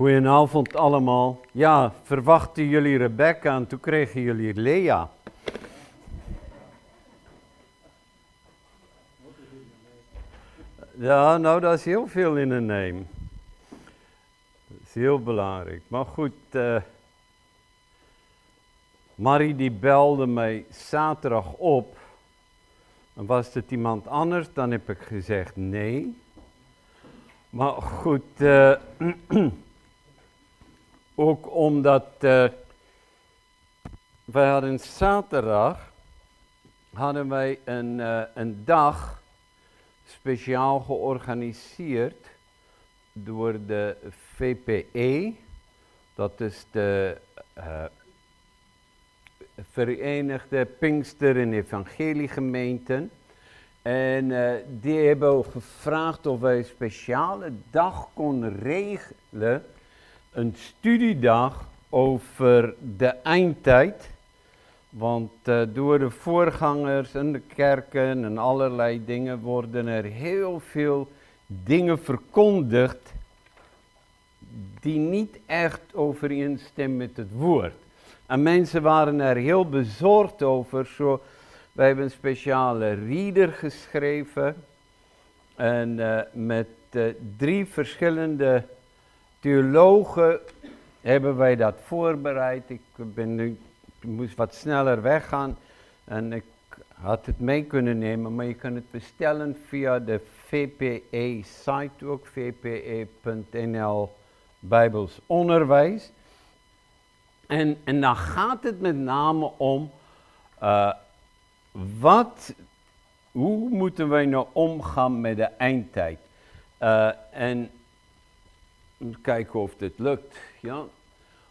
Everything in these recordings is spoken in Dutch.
Goedenavond allemaal. Ja, verwachten jullie Rebecca en toen kregen jullie Lea. Ja, nou dat is heel veel in een neem. Dat is heel belangrijk. Maar goed, uh, Marie die belde mij zaterdag op. En was het iemand anders, dan heb ik gezegd nee. Maar goed, uh, ook omdat uh, wij hadden zaterdag hadden wij een, uh, een dag speciaal georganiseerd door de VPE. Dat is de uh, Verenigde Pinkster en Evangeliegemeenten. En die hebben gevraagd of wij een speciale dag konden regelen een studiedag over de eindtijd. Want uh, door de voorgangers en de kerken en allerlei dingen worden er heel veel dingen verkondigd die niet echt overeenstemmen met het woord. En mensen waren er heel bezorgd over. Zo, wij hebben een speciale reader geschreven. En uh, met uh, drie verschillende theologen hebben wij dat voorbereid. Ik, ben nu, moest wat sneller weggaan en ik had het mee kunnen nemen, maar je kan het bestellen via de VPE-site ook, vpe.nl Bijbels Onderwijs. En, en dan gaat het met name om uh, wat, hoe moeten wij nou omgaan met de eindtijd? Uh, en kijken of dit lukt. Ja?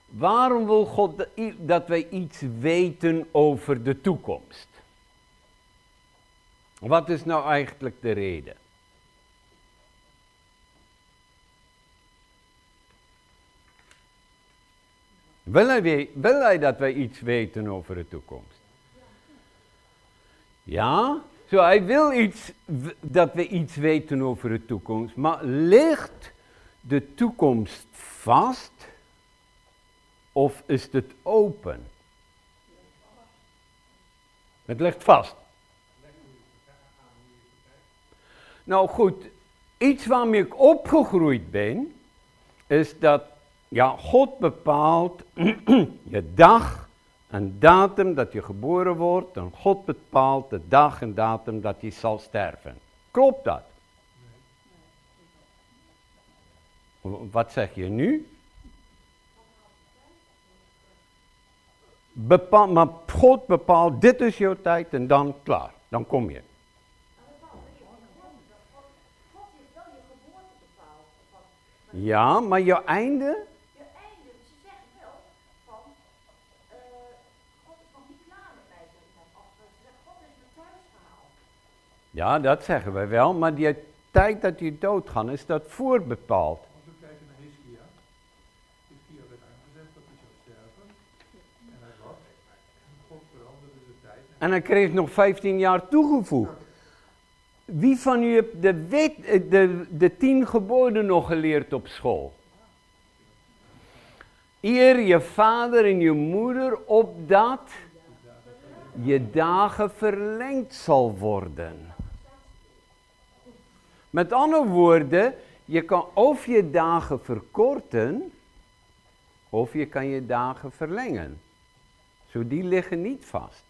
Waarom wil God dat wij iets weten over de toekomst? Wat is nou eigenlijk de reden? Wil hij, dat wij iets weten over de toekomst? Ja, zo hij wil iets, dat we iets weten over de toekomst, maar ligt de toekomst vast of is het open? Het ligt vast. Nou goed, iets waarmee ik opgegroeid ben, is dat ja, God bepaalt je dag en datum dat je geboren wordt en God bepaalt de dag en datum dat je zal sterven. Klopt dat? Wat zeg je nu? Bepaal, maar God bepaalt, dit is jouw tijd en dan klaar, dan kom je. Ja, maar jouw einde? Je einde, ze zeggen wel van, uh, God is nog niet klaar met mij. Of ze zeggen, God is me thuis gehaald. Ja, dat zeggen wij wel, maar die tijd dat je doodgaat, is dat voorbepaald. En hij kreeg nog 15 jaar toegevoegd. Wie van u heeft de, wet, de, de tien geboden nog geleerd op school? Eer je vader en je moeder opdat je dagen verlengd zal worden. Met andere woorden, je kan of je dagen verkorten, of je kan je dagen verlengen. Zo die liggen niet vast.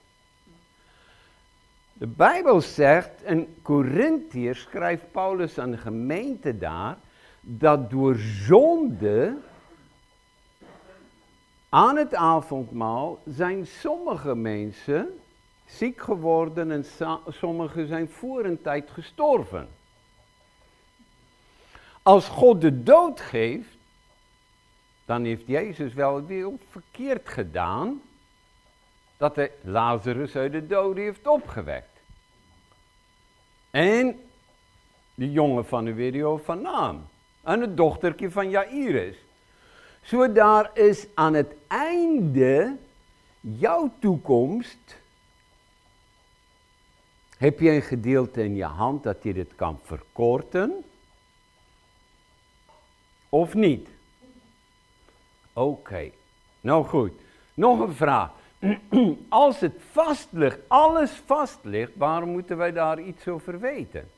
De Bijbel zegt, in Corinthië schrijft Paulus aan de gemeente daar, dat door zonde aan het avondmaal zijn sommige mensen ziek geworden en sommigen zijn voor een tijd gestorven. Als God de dood geeft, dan heeft Jezus wel heel verkeerd gedaan dat hij Lazarus uit de doden heeft opgewekt. En de jongen van de video van Naam. En het dochtertje van Jairus. Zo daar is aan het einde jouw toekomst. Heb je een gedeelte in je hand dat je dit kan verkorten? Of niet? Oké, nou goed. Nog een vraag. Als het vast ligt, alles vast ligt, waarom moeten wij daar iets over weten?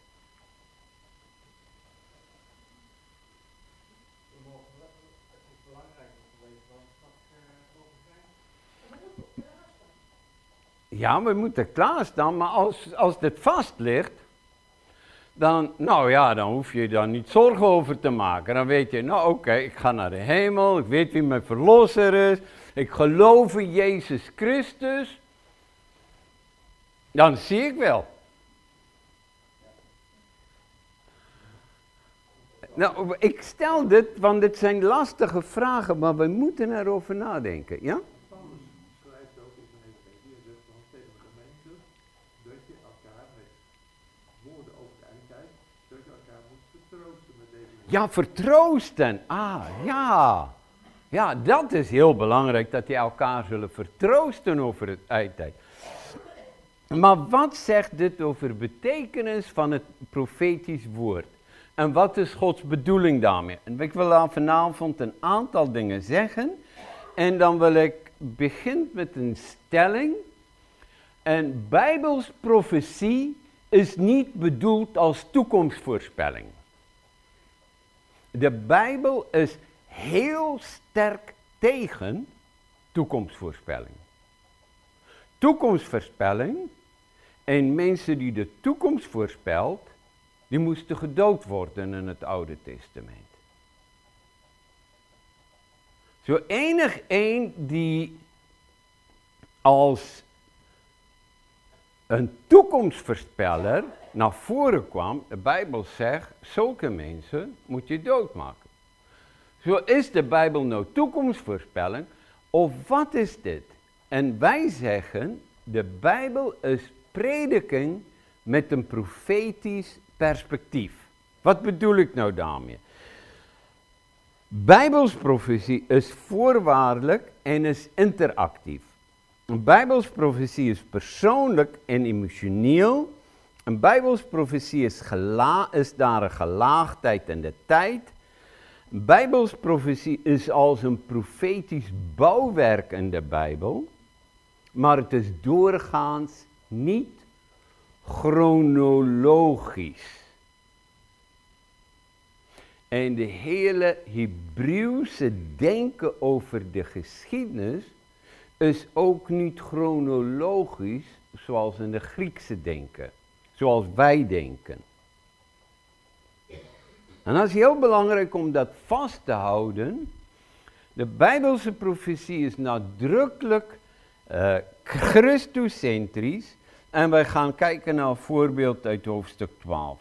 Ja, we moeten klaarstaan, maar als, als dit vast ligt, dan, nou ja, dan hoef je daar niet zorgen over te maken. Dan weet je, nou oké, ik ga naar de hemel, ik weet wie mijn verlosser is, ik geloof in Jezus Christus. Dan zie ik wel. Nou, ik stel dit, want dit zijn lastige vragen, maar we moeten erover nadenken, ja? Ja, vertroosten. Ah, ja. Ja, dat is heel belangrijk, dat die elkaar zullen vertroosten over het eindtijd. Maar wat zegt dit over betekenis van het profetisch woord? En wat is Gods bedoeling daarmee? En ik wil vanavond een aantal dingen zeggen. En dan wil ik beginnen met een stelling. En Bijbels profetie is niet bedoeld als toekomstvoorspelling. De Bijbel is heel sterk tegen toekomstvoorspelling. Toekomstvoorspelling en mensen die de toekomst voorspelt, die moesten gedood worden in het Oude Testament. Zo enig één die als een toekomstvoorspeller naar voren kwam, de Bijbel zegt, zulke mensen moet je doodmaken. Zo is de Bijbel nou toekomstvoorspelling, of wat is dit? En wij zeggen, de Bijbel is prediking met een profetisch perspectief. Wat bedoel ik nou daarmee? Bijbelsprofetie is voorwaardelijk en is interactief. Een Bijbelsprofetie is persoonlijk en emotioneel. Een Bijbelsprofetie is, is daar een gelaagdheid in de tijd. Een Bijbelsprofetie is als een profetisch bouwwerk in de Bijbel. Maar het is doorgaans niet chronologisch. En de hele Hebreeuwse denken over de geschiedenis is ook niet chronologisch zoals in de Griekse denken, zoals wij denken. En dat is heel belangrijk om dat vast te houden. De Bijbelse profetie is nadrukkelijk uh, Christocentrisch. En wij gaan kijken naar een voorbeeld uit hoofdstuk 12.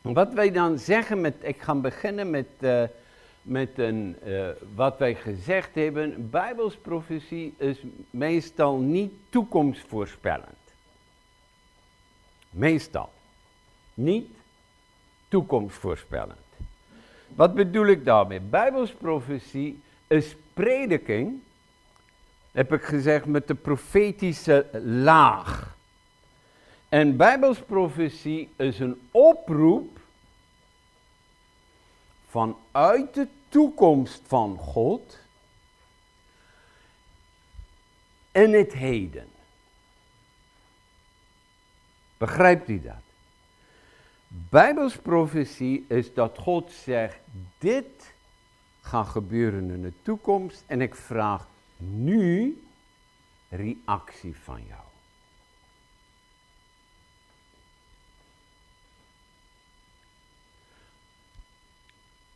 Wat wij dan zeggen met, ik ga beginnen met, uh, met een, uh, wat wij gezegd hebben. Bijbels profetie is meestal niet toekomstvoorspellend. Meestal. Niet toekomstvoorspellend. Wat bedoel ik daarmee? Bijbels profetie is prediking heb ik gezegd, met de profetische laag. En Bijbelsprofetie is een oproep vanuit de toekomst van God en het heden. Begrijpt u dat? Bijbelsprofetie is dat God zegt, dit gaat gebeuren in de toekomst en ik vraag nu reactie van jou.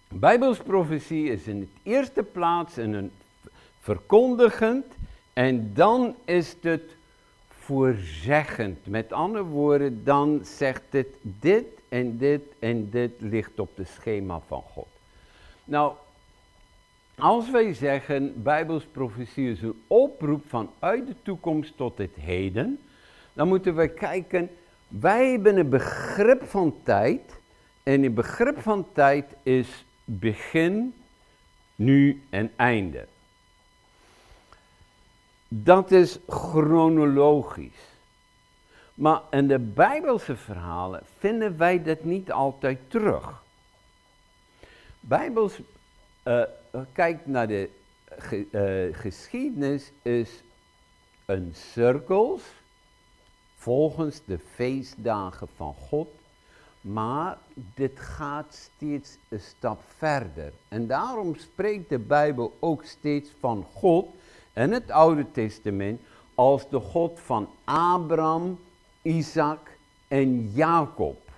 Bijbelsprofetie is in de eerste plaats een verkondigend en dan is het voorzeggend. Met andere woorden, dan zegt het dit en dit en dit ligt op de schema van God. Nou, als wij zeggen, Bijbels profetie is een oproep vanuit de toekomst tot het heden, dan moeten we kijken, wij hebben een begrip van tijd. En een begrip van tijd is begin, nu en einde. Dat is chronologisch. Maar in de Bijbelse verhalen vinden wij dat niet altijd terug. Bijbels uh, kijkt naar de eh, geschiedenis is een cirkels volgens de feestdagen van God, maar dit gaat steeds een stap verder. En daarom spreekt de Bijbel ook steeds van God en het Oude Testament als de God van Abraham, Isaac en Jacob.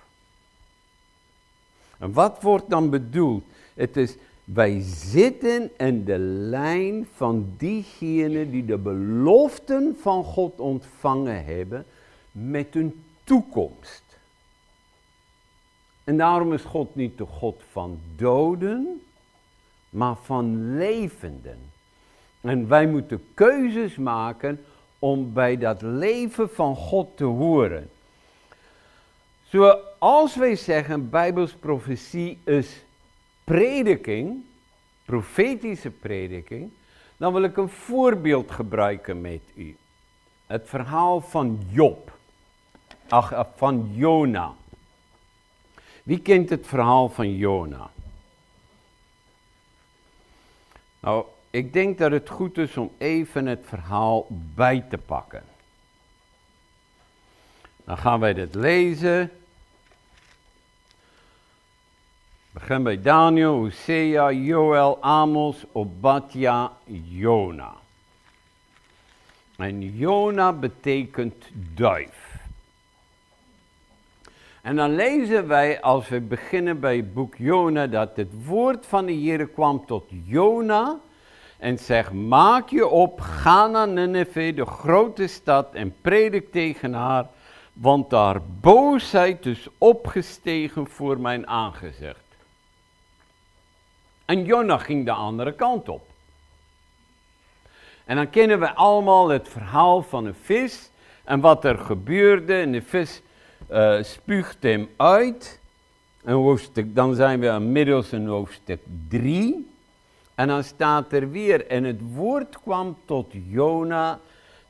En wat wordt dan bedoeld? Het is, wij zitten in de lijn van diegenen die de beloften van God ontvangen hebben met een toekomst. En daarom is God niet de God van doden, maar van levenden. En wij moeten keuzes maken om bij dat leven van God te horen. Zoals wij zeggen, Bijbels profetie is prediking, profetische prediking, dan wil ik een voorbeeld gebruiken met u. Het verhaal van Job, ach, van Jona. Wie kent het verhaal van Jona? Nou, ik denk dat het goed is om even het verhaal bij te pakken. Dan gaan wij dit lezen. Begin bij Daniel, Hosea, Joel, Amos, Obadja, Jona. En Jona betekent duif. En dan lezen wij, als we beginnen bij het boek Jona, dat het woord van de Heer kwam tot Jona en zegt, maak je op, ga naar Nineveh, de grote stad, en predik tegen haar, want haar boosheid is opgestegen voor mijn aangezicht. En Jona ging de andere kant op. En dan kennen we allemaal het verhaal van een vis en wat er gebeurde. En de vis uh, spuugt hem uit. En hoofdstuk, dan zijn we inmiddels in hoofdstuk 3. En dan staat er weer, en het woord kwam tot Jona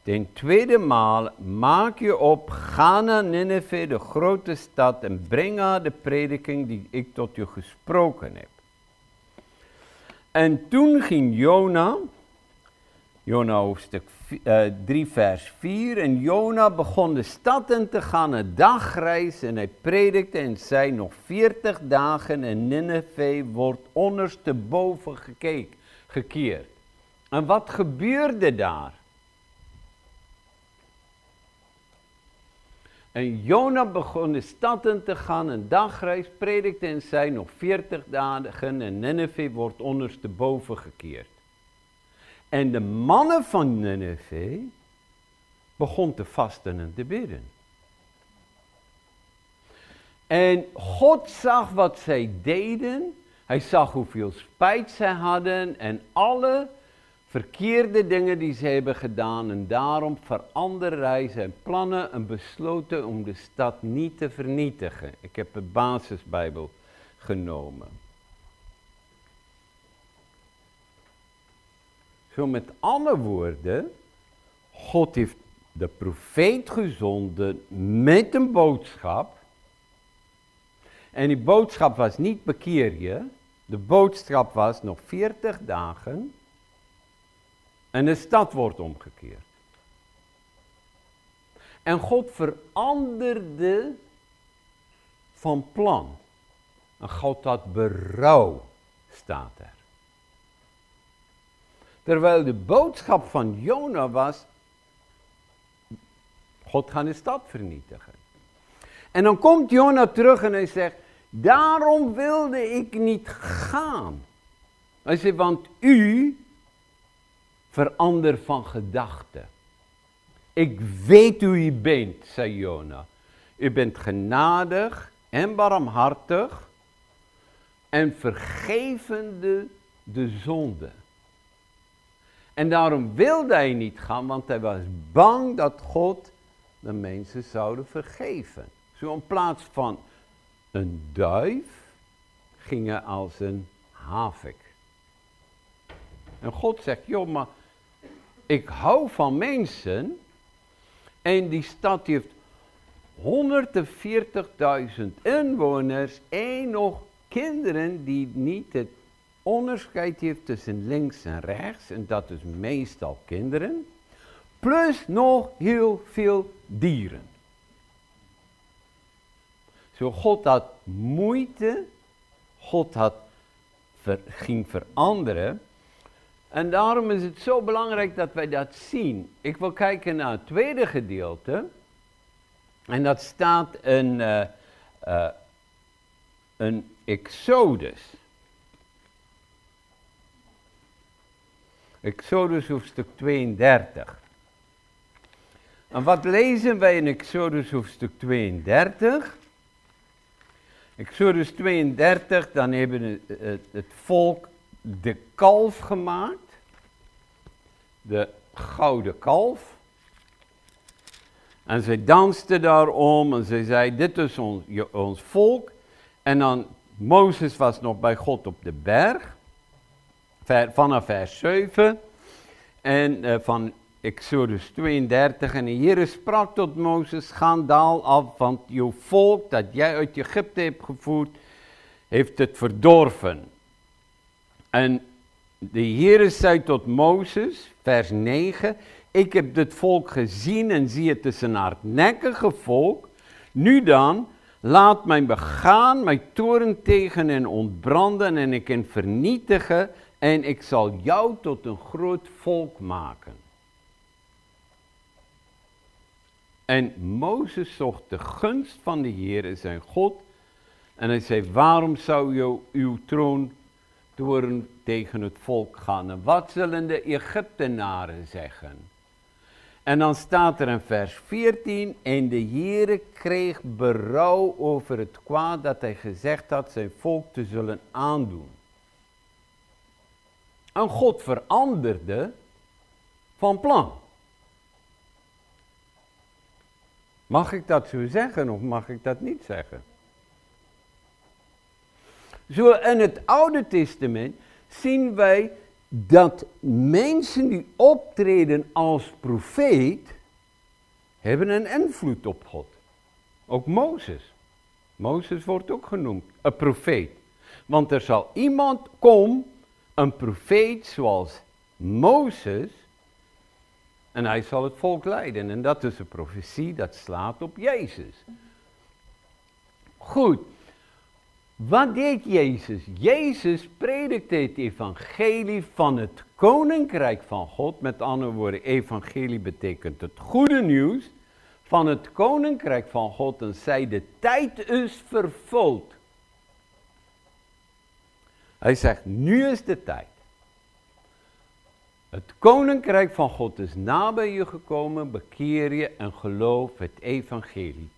ten tweede maal, maak je op, ga naar Nineveh, de grote stad, en breng haar de prediking die ik tot je gesproken heb. En toen ging Jona, Jona hoofdstuk 3 eh, vers 4, en Jona begon de stad in te gaan, een dagreis, en hij predikte en zei nog 40 dagen en Nineveh wordt ondersteboven gekeken, gekeerd. En wat gebeurde daar? En Jona begon de stad in te gaan, een dagreis, predikte en zei nog 40 dagen en Nineveh wordt ondersteboven gekeerd. En de mannen van Nineveh begon te vasten en te bidden. En God zag wat zij deden. Hij zag hoeveel spijt zij hadden en alle verkeerde dingen die ze hebben gedaan. En daarom veranderde hij zijn plannen en besloten om de stad niet te vernietigen. Ik heb de basisbijbel genomen. Met andere woorden, God heeft de profeet gezonden met een boodschap. En die boodschap was niet bekeer je. De boodschap was nog 40 dagen en de stad wordt omgekeerd. En God veranderde van plan. En God had berouw, staat er. Terwijl de boodschap van Jona was, God gaat de stad vernietigen. En dan komt Jona terug en hij zegt, daarom wilde ik niet gaan. Hij zegt, want u verander van gedachten. Ik weet hoe u bent, zei Jona. U bent genadig en barmhartig en vergevende de zonde. En daarom wilde hij niet gaan, want hij was bang dat God de mensen zouden vergeven. Zo in plaats van een duif ging hij als een havik. En God zegt, joh, maar ik hou van mensen. En die stad heeft 140.000 inwoners en nog kinderen die niet het onderscheid heeft tussen links en rechts, en dat is meestal kinderen, plus nog heel veel dieren. Zo God had moeite, God had ging veranderen. En daarom is het zo belangrijk dat wij dat zien. Ik wil kijken naar het tweede gedeelte. En dat staat in, uh, uh, in Exodus. Exodus hoofdstuk 32. En wat lezen wij in Exodus hoofdstuk 32? Exodus 32, dan hebben het, volk de kalf gemaakt. De gouden kalf. En zij dansten daarom en zij zei, dit is ons, ons volk. En dan, Mozes was nog bij God op de berg. Vanaf vers 7. En uh, van Exodus 32. En de Heer sprak tot Mozes, ga daal af, want jouw volk dat jij uit Egypte hebt gevoerd, heeft het verdorven. En de Heer zei tot Mozes, vers 9, ik heb dit volk gezien en zie het is een hardnekkige volk. Nu dan, laat mij begaan, mijn toren tegen en ontbranden en ik kan vernietigen en ik zal jou tot een groot volk maken. En Mozes zocht de gunst van de Heer, zijn God. En hij zei, waarom zou je uw troon door tegen het volk gaan? En wat zullen de Egyptenaren zeggen? En dan staat er in vers 14, en de Heer kreeg berouw over het kwaad dat hij gezegd had zijn volk te zullen aandoen. En God veranderde van plan. Mag ik dat zo zeggen of mag ik dat niet zeggen? Zo in het Oude Testament zien wij dat mensen die optreden als profeet, hebben een invloed op God. Ook Mozes. Mozes wordt ook genoemd, een profeet. Want er zal iemand komen, een profeet zoals Mozes, en hij zal het volk leiden. En dat is een profetie dat slaat op Jezus. Goed. Wat deed Jezus? Jezus predikte het evangelie van het koninkrijk van God. Met andere woorden, evangelie betekent het goede nieuws van het koninkrijk van God. En zei, de tijd is vervuld. Hij zegt, nu is de tijd. Het koninkrijk van God is nabij je gekomen, bekeer je en geloof het evangelie.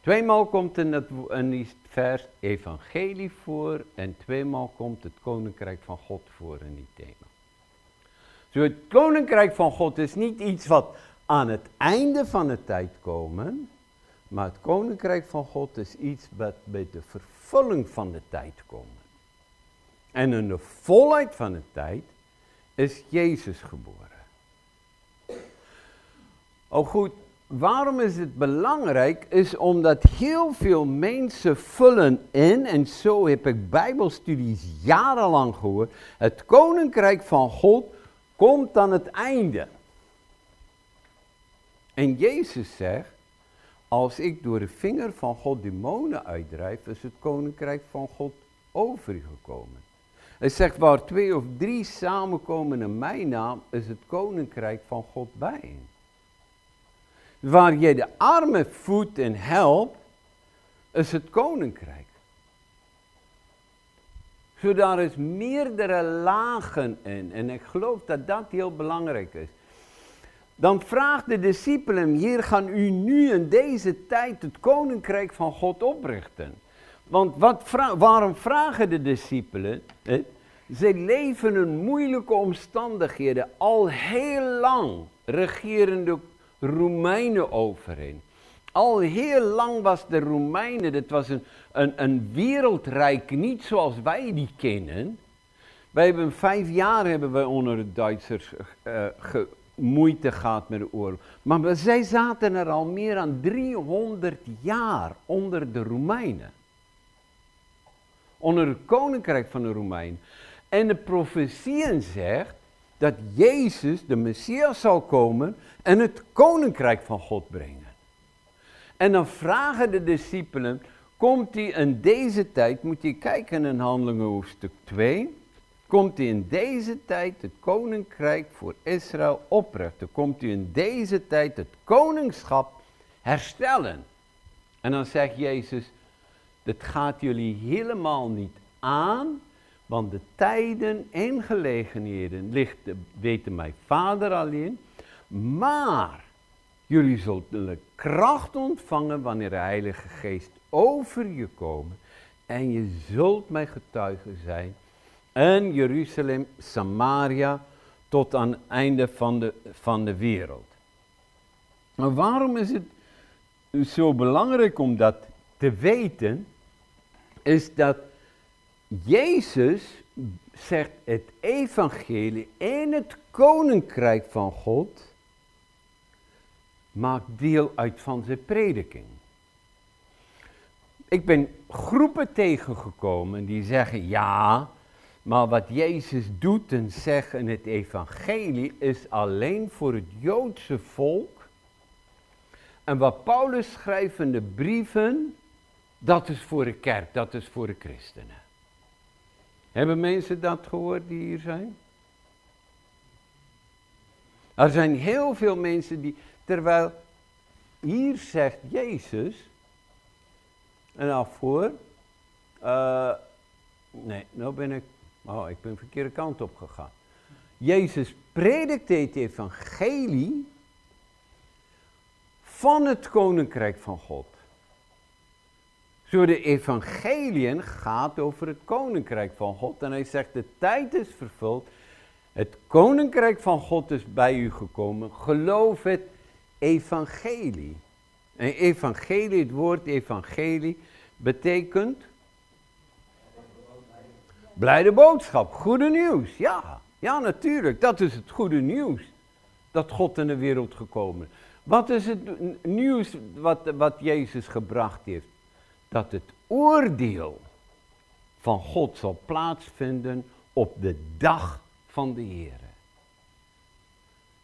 Tweemaal komt in, het, in die vers evangelie voor en tweemaal komt het koninkrijk van God voor in die thema. Zo het koninkrijk van God is niet iets wat aan het einde van de tijd komt, maar het koninkrijk van God is iets wat bij de vervulling van de tijd komt. En in de volheid van de tijd is Jezus geboren. Oh goed, waarom is het belangrijk? Is omdat heel veel mensen vullen in, en zo heb ik bijbelstudies jarenlang gehoord, het koninkrijk van God komt aan het einde. En Jezus zegt, als ik door de vinger van God demonen uitdrijf, is het koninkrijk van God over u gekomen. Hij zegt, waar twee of drie samenkomen in mijn naam, is het koninkrijk van God bij. Waar je de armen voedt en helpt, is het koninkrijk. Zo daar is meerdere lagen in. En ik geloof dat dat heel belangrijk is. Dan vraagt de discipelen, hier gaan u nu in deze tijd het koninkrijk van God oprichten. Want wat waarom vragen de discipelen het? Zij leven in moeilijke omstandigheden. Al heel lang regeren de Romeinen overheen. Al heel lang was de Romeinen, dat was een wereldrijk, niet zoals wij die kennen. Wij hebben vijf jaar hebben wij onder de Duitsers uh, moeite gehad met de oorlog. Maar zij zaten er al meer dan 300 jaar onder de Romeinen. Onder het koninkrijk van de Romeinen. En de profetieën zegt dat Jezus, de Messias, zal komen en het koninkrijk van God brengen. En dan vragen de discipelen, komt hij in deze tijd, moet je kijken in Handelingen hoofdstuk 2, komt hij in deze tijd het koninkrijk voor Israël oprichten. Komt hij in deze tijd het koningschap herstellen. En dan zegt Jezus, dat gaat jullie helemaal niet aan, want de tijden en gelegenheden ligt, weten mijn vader alleen. Maar jullie zullen kracht ontvangen wanneer de Heilige Geest over je komt. En je zult mijn getuige zijn. En Jeruzalem, Samaria, tot aan het einde van de, van de wereld. Maar waarom is het zo belangrijk om dat te weten? Is dat Jezus zegt het evangelie en het koninkrijk van God maakt deel uit van zijn prediking. Ik ben groepen tegengekomen die zeggen ja, maar wat Jezus doet en zegt in het evangelie is alleen voor het Joodse volk. En wat Paulus schrijft in de brieven, dat is voor de kerk, dat is voor de christenen. Hebben mensen dat gehoord die hier zijn? Er zijn heel veel mensen die, terwijl hier zegt Jezus, en afvoer, uh, nee, nou ben ik, oh, ik ben de verkeerde kant op gegaan. Jezus predikt het evangelie van het koninkrijk van God. Zo de evangeliën gaat over het koninkrijk van God. En hij zegt, de tijd is vervuld. Het koninkrijk van God is bij u gekomen. Geloof het evangelie. En evangelie, het woord evangelie, betekent... Blijde boodschap, goede nieuws. Ja, ja natuurlijk, dat is het goede nieuws. Dat God in de wereld gekomen. Wat is het nieuws wat, wat Jezus gebracht heeft? Dat het oordeel van God zal plaatsvinden op de dag van de Heer.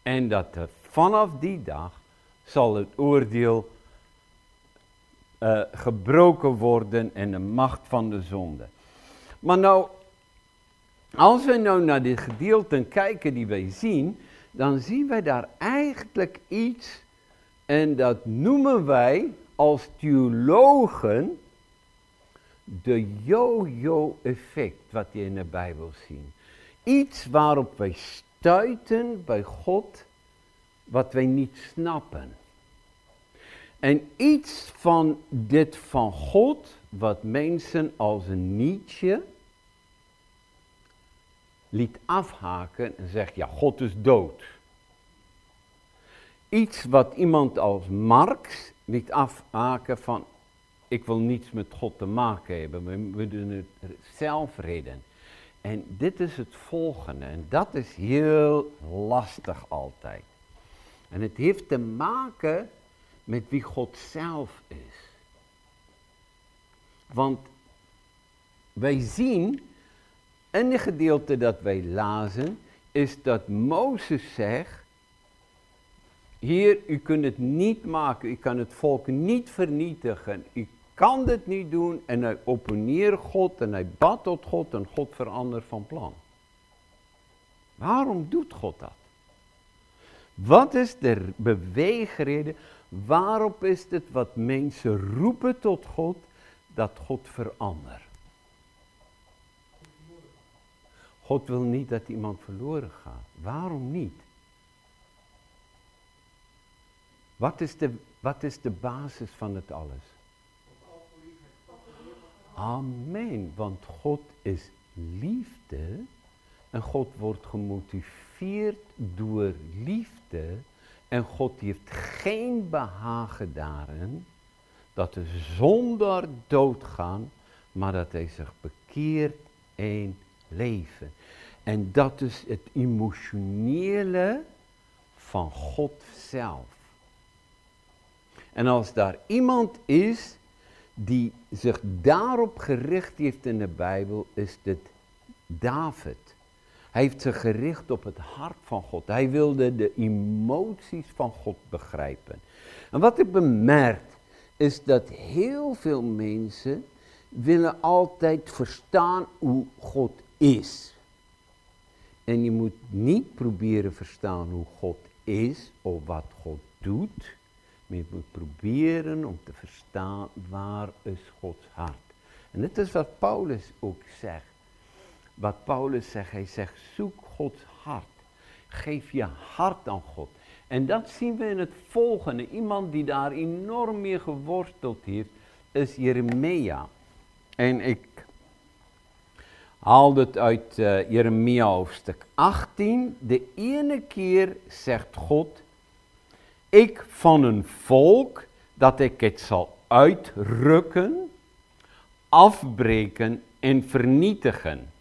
En dat er vanaf die dag zal het oordeel uh, gebroken worden en de macht van de zonde. Maar nou, als we nou naar dit gedeelte kijken die wij zien, dan zien wij daar eigenlijk iets en dat noemen wij als theologen de yo-yo-effect wat je in de Bijbel ziet. Iets waarop wij stuiten bij God wat wij niet snappen. En iets van dit van God wat mensen als een Nietzsche liet afhaken en zegt, ja, God is dood. Iets wat iemand als Marx liet afhaken van, ik wil niets met God te maken hebben, we, doen het zelf reden. En dit is het volgende, en dat is heel lastig altijd. En het heeft te maken met wie God zelf is. Want wij zien, in het gedeelte dat wij lazen, is dat Mozes zegt, hier, u kunt het niet maken, u kan het volk niet vernietigen, u kan dit niet doen en hij opponeert God en hij bad tot God en God verandert van plan. Waarom doet God dat? Wat is de beweegreden? Waarop is het wat mensen roepen tot God dat God verandert? God wil niet dat iemand verloren gaat. Waarom niet? Wat is de, wat is de basis van het alles? Amen, want God is liefde en God wordt gemotiveerd door liefde en God heeft geen behagen daarin dat de zonder doodgaan, maar dat hij zich bekeert in leven. En dat is het emotionele van God zelf. En als daar iemand is die zich daarop gericht heeft in de Bijbel, is dit David. Hij heeft zich gericht op het hart van God. Hij wilde de emoties van God begrijpen. En wat ik bemerk, is dat heel veel mensen willen altijd verstaan hoe God is. En je moet niet proberen verstaan hoe God is of wat God doet. Maar je moet proberen om te verstaan waar is Gods hart. En dit is wat Paulus ook zegt. Wat Paulus zegt, hij zegt zoek Gods hart. Geef je hart aan God. En dat zien we in het volgende. Iemand die daar enorm mee geworsteld heeft, is Jeremia. En ik haal het uit uh, Jeremia hoofdstuk 18. De ene keer zegt God, ik van een volk dat ik het zal uitrukken, afbreken en vernietigen.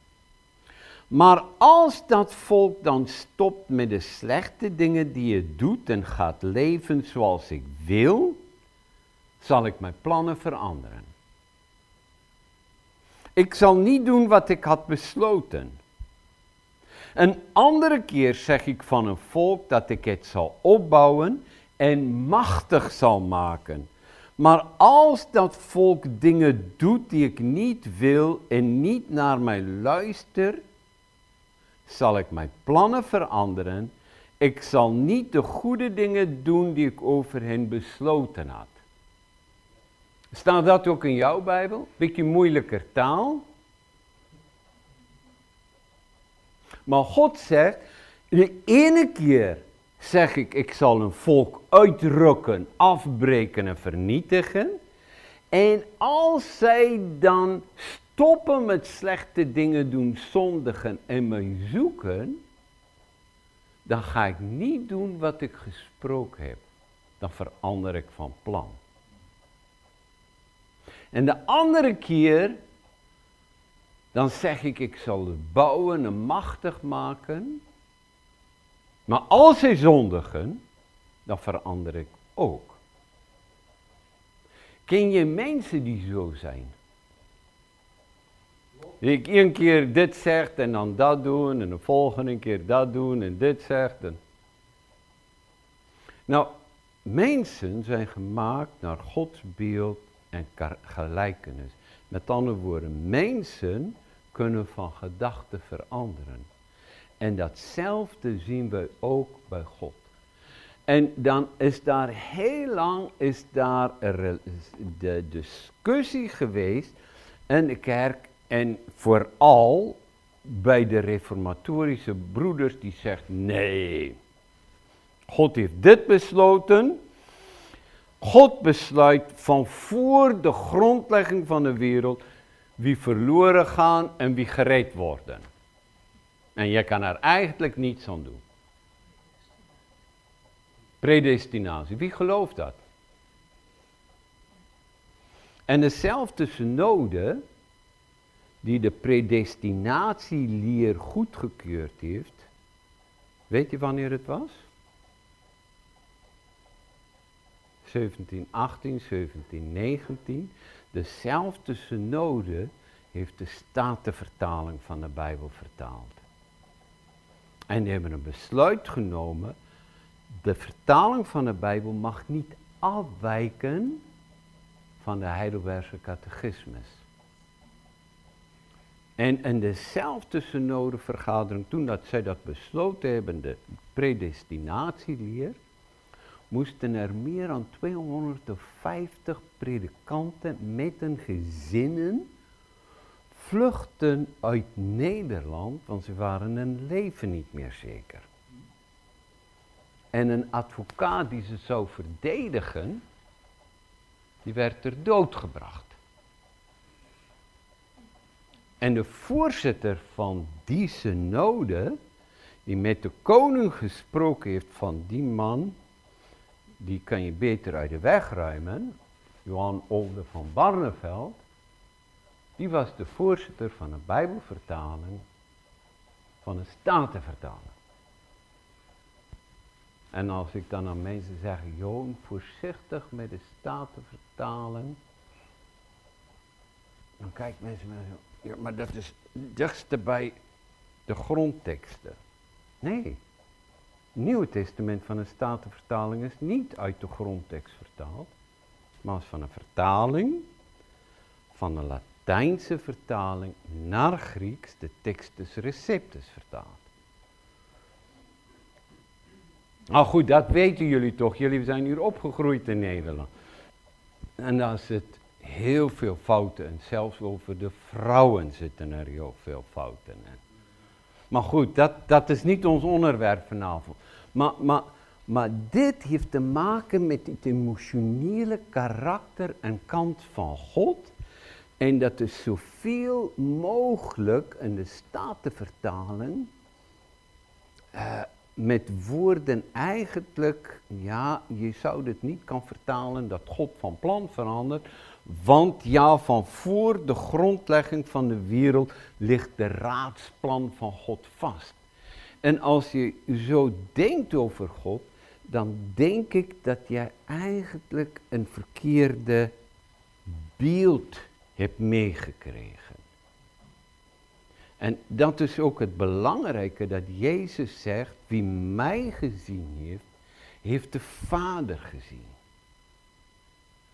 Maar als dat volk dan stopt met de slechte dingen die het doet en gaat leven zoals ik wil, zal ik mijn plannen veranderen. Ik zal niet doen wat ik had besloten. Een andere keer zeg ik van een volk dat ik het zal opbouwen en machtig zal maken. Maar als dat volk dingen doet die ik niet wil en niet naar mij luistert, zal ik mijn plannen veranderen. Ik zal niet de goede dingen doen die ik over hen besloten had. Staat dat ook in jouw Bijbel? Beetje moeilijker taal. Maar God zegt, de ene keer zeg ik, ik zal een volk uitrukken, afbreken en vernietigen. En als zij dan stoppen met slechte dingen doen, zondigen en mij zoeken, dan ga ik niet doen wat ik gesproken heb. Dan verander ik van plan. En de andere keer, dan zeg ik, ik zal het bouwen en machtig maken. Maar als zij zondigen, dan verander ik ook. Ken je mensen die zo zijn? Die ik één keer dit zegt en dan dat doen en de volgende keer dat doen en dit zegt. Nou, mensen zijn gemaakt naar Gods beeld en gelijkenis. Met andere woorden, mensen kunnen van gedachten veranderen. En datzelfde zien we ook bij God. En dan is daar heel lang is daar de discussie geweest in de kerk en vooral bij de reformatorische broeders die zegt nee. God heeft dit besloten. God besluit van voor de grondlegging van de wereld wie verloren gaan en wie gereed worden. En je kan er eigenlijk niets aan doen. Predestinatie. Wie gelooft dat? En dezelfde synode die de predestinatieleer goedgekeurd heeft, weet je wanneer het was? 1718, 1719. Dezelfde synode heeft de statenvertaling van de Bijbel vertaald. En die hebben een besluit genomen. De vertaling van de Bijbel mag niet afwijken van de Heidelbergse catechismus. En in dezelfde synodevergadering, toen dat zij dat besloten hebben, de predestinatieleer, moesten er meer dan 250 predikanten met hun gezinnen vluchten uit Nederland, want ze waren hun leven niet meer zeker. En een advocaat die ze zou verdedigen, die werd ter dood gebracht. En de voorzitter van die synode, die met de koning gesproken heeft van die man, die kan je beter uit de weg ruimen, Johan Olde van Barneveld, die was de voorzitter van een bijbelvertaling, van een statenvertaling. En als ik dan aan mensen zeg, Johan, voorzichtig met de statenvertaling, Dan kijken mensen maar zo, ja, maar dat is dichtste bij de grondteksten. Nee. Nieuwe Testament van de Statenvertaling is niet uit de grondtekst vertaald, maar is van een vertaling van een Latijnse vertaling naar Grieks, de Textus Receptus vertaald. Nou goed, dat weten jullie toch. Jullie zijn hier opgegroeid in Nederland. En daar zit heel veel fouten en zelfs over de vrouwen zitten er heel veel fouten in. Maar goed, dat, dat is niet ons onderwerp vanavond. Maar, maar, maar dit heeft te maken met het emotionele karakter en kant van God. En dat is zoveel mogelijk in de Statenvertaling uh, met woorden eigenlijk, ja, je zou dit niet kan vertalen dat God van plan verandert. Want ja, van voor de grondlegging van de wereld ligt de raadsplan van God vast. En als je zo denkt over God, dan denk ik dat jij eigenlijk een verkeerde beeld hebt meegekregen. En dat is ook het belangrijke dat Jezus zegt, wie mij gezien heeft, heeft de Vader gezien.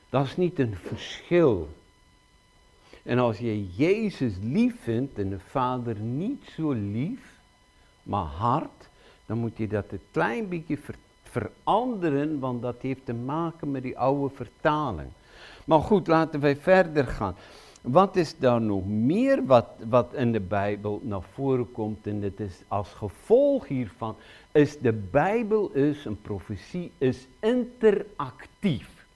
Dat is niet een verschil. En als je Jezus lief vindt en de Vader niet zo lief, maar hard, dan moet je dat een klein beetje veranderen, want dat heeft te maken met die oude vertaling. Maar goed, laten wij verder gaan. Wat is daar nog meer wat, wat in de Bijbel naar voren komt? En het is als gevolg hiervan, is de Bijbel is, een profetie, is interactief.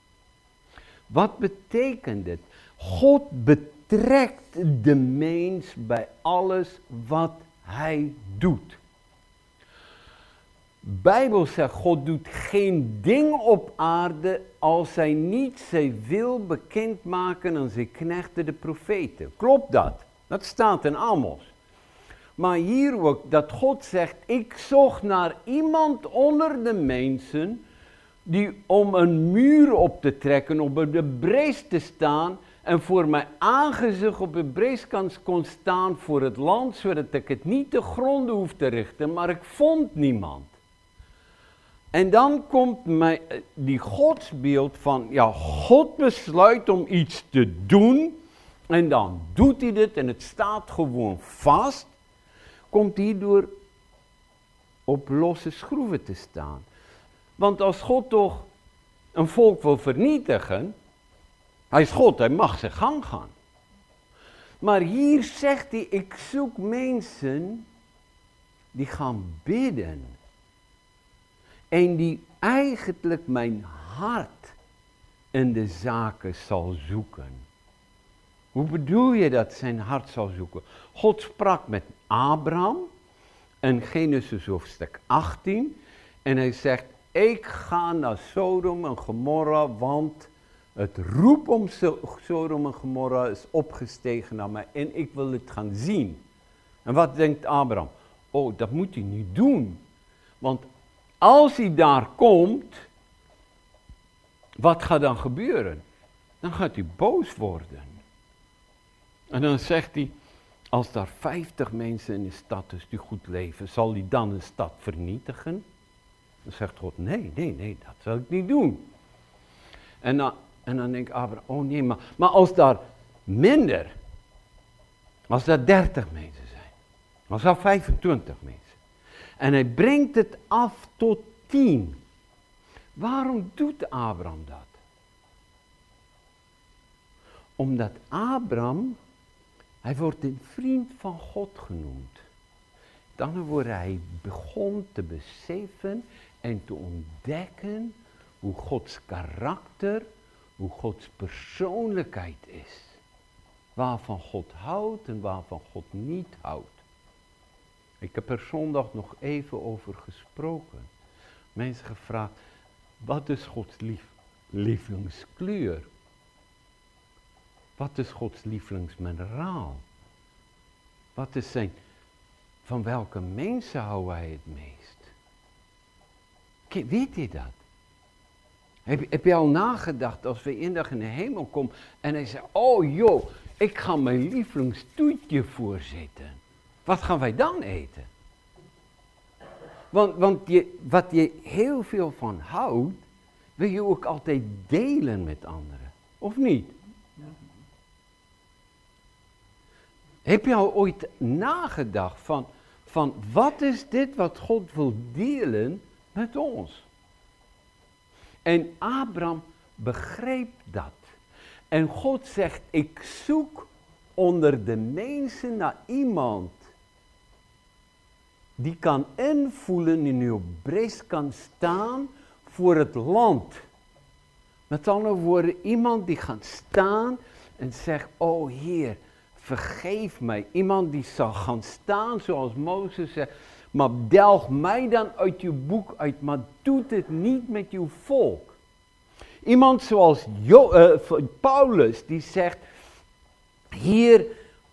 Wat betekent dit? God betrekt de mens bij alles wat hij doet. Bijbel zegt, God doet geen ding op aarde als hij niet zijn wil bekendmaken aan zijn knechten de profeten. Klopt dat? Dat staat in Amos. Maar hier ook dat God zegt, ik zocht naar iemand onder de mensen die om een muur op te trekken, op de brees te staan en voor mijn aangezicht op de breeskant kon staan voor het land, zodat ik het niet te gronden hoef te richten, maar ik vond niemand. En dan komt mij die godsbeeld van, ja, God besluit om iets te doen en dan doet hij dit en het staat gewoon vast, komt hierdoor op losse schroeven te staan. Want als God toch een volk wil vernietigen, hij is God, hij mag zijn gang gaan. Maar hier zegt hij, ik zoek mensen die gaan bidden. En die eigenlijk mijn hart in de zaken zal zoeken. Hoe bedoel je dat zijn hart zal zoeken? God sprak met Abraham in Genesis hoofdstuk 18 en hij zegt, ik ga naar Sodom en Gomorra, want het roep om Sodom en Gomorra is opgestegen naar mij en ik wil het gaan zien. En wat denkt Abraham? Oh, dat moet hij niet doen. Want als hij daar komt, wat gaat dan gebeuren? Dan gaat hij boos worden. En dan zegt hij, als daar 50 mensen in de stad is die goed leven, zal hij dan een stad vernietigen? Dan zegt God, nee, nee, nee, dat zal ik niet doen. En dan, en dan denkt Abraham, oh nee, maar, maar als daar minder, als daar 30 mensen zijn, als daar 25 mensen, en hij brengt het af tot tien. Waarom doet Abraham dat? Omdat Abraham, hij wordt een vriend van God genoemd. Dan wordt hij begon te beseffen en te ontdekken hoe Gods karakter, hoe Gods persoonlijkheid is. Waarvan God houdt en waarvan God niet houdt. Ik heb er zondag nog even over gesproken. Mensen gevraagd, wat is Gods lief, lievelingskleur? Wat is Gods lievelingsmineraal? Wat is zijn, van welke mensen houdt hij het meest? weet je dat? Heb, heb je al nagedacht als we in dag in de hemel komen en hij zegt, oh joh, ik ga mijn lievelingstoetje voorzitten. Wat gaan wij dan eten? Want, want wat je heel veel van houdt, wil je ook altijd delen met anderen. Of niet? Heb je al ooit nagedacht van, van wat is dit wat God wil delen met ons? En Abraham begreep dat. En God zegt, ik zoek onder de mensen naar iemand die kan invoelen in uw brest kan staan voor het land. Met andere woorden, iemand die gaat staan en zegt, oh Heer, vergeef mij. Iemand die zal gaan staan zoals Mozes zegt, maar delg mij dan uit uw boek uit, maar doet het niet met uw volk. Iemand zoals uh, Paulus, die zegt, hier,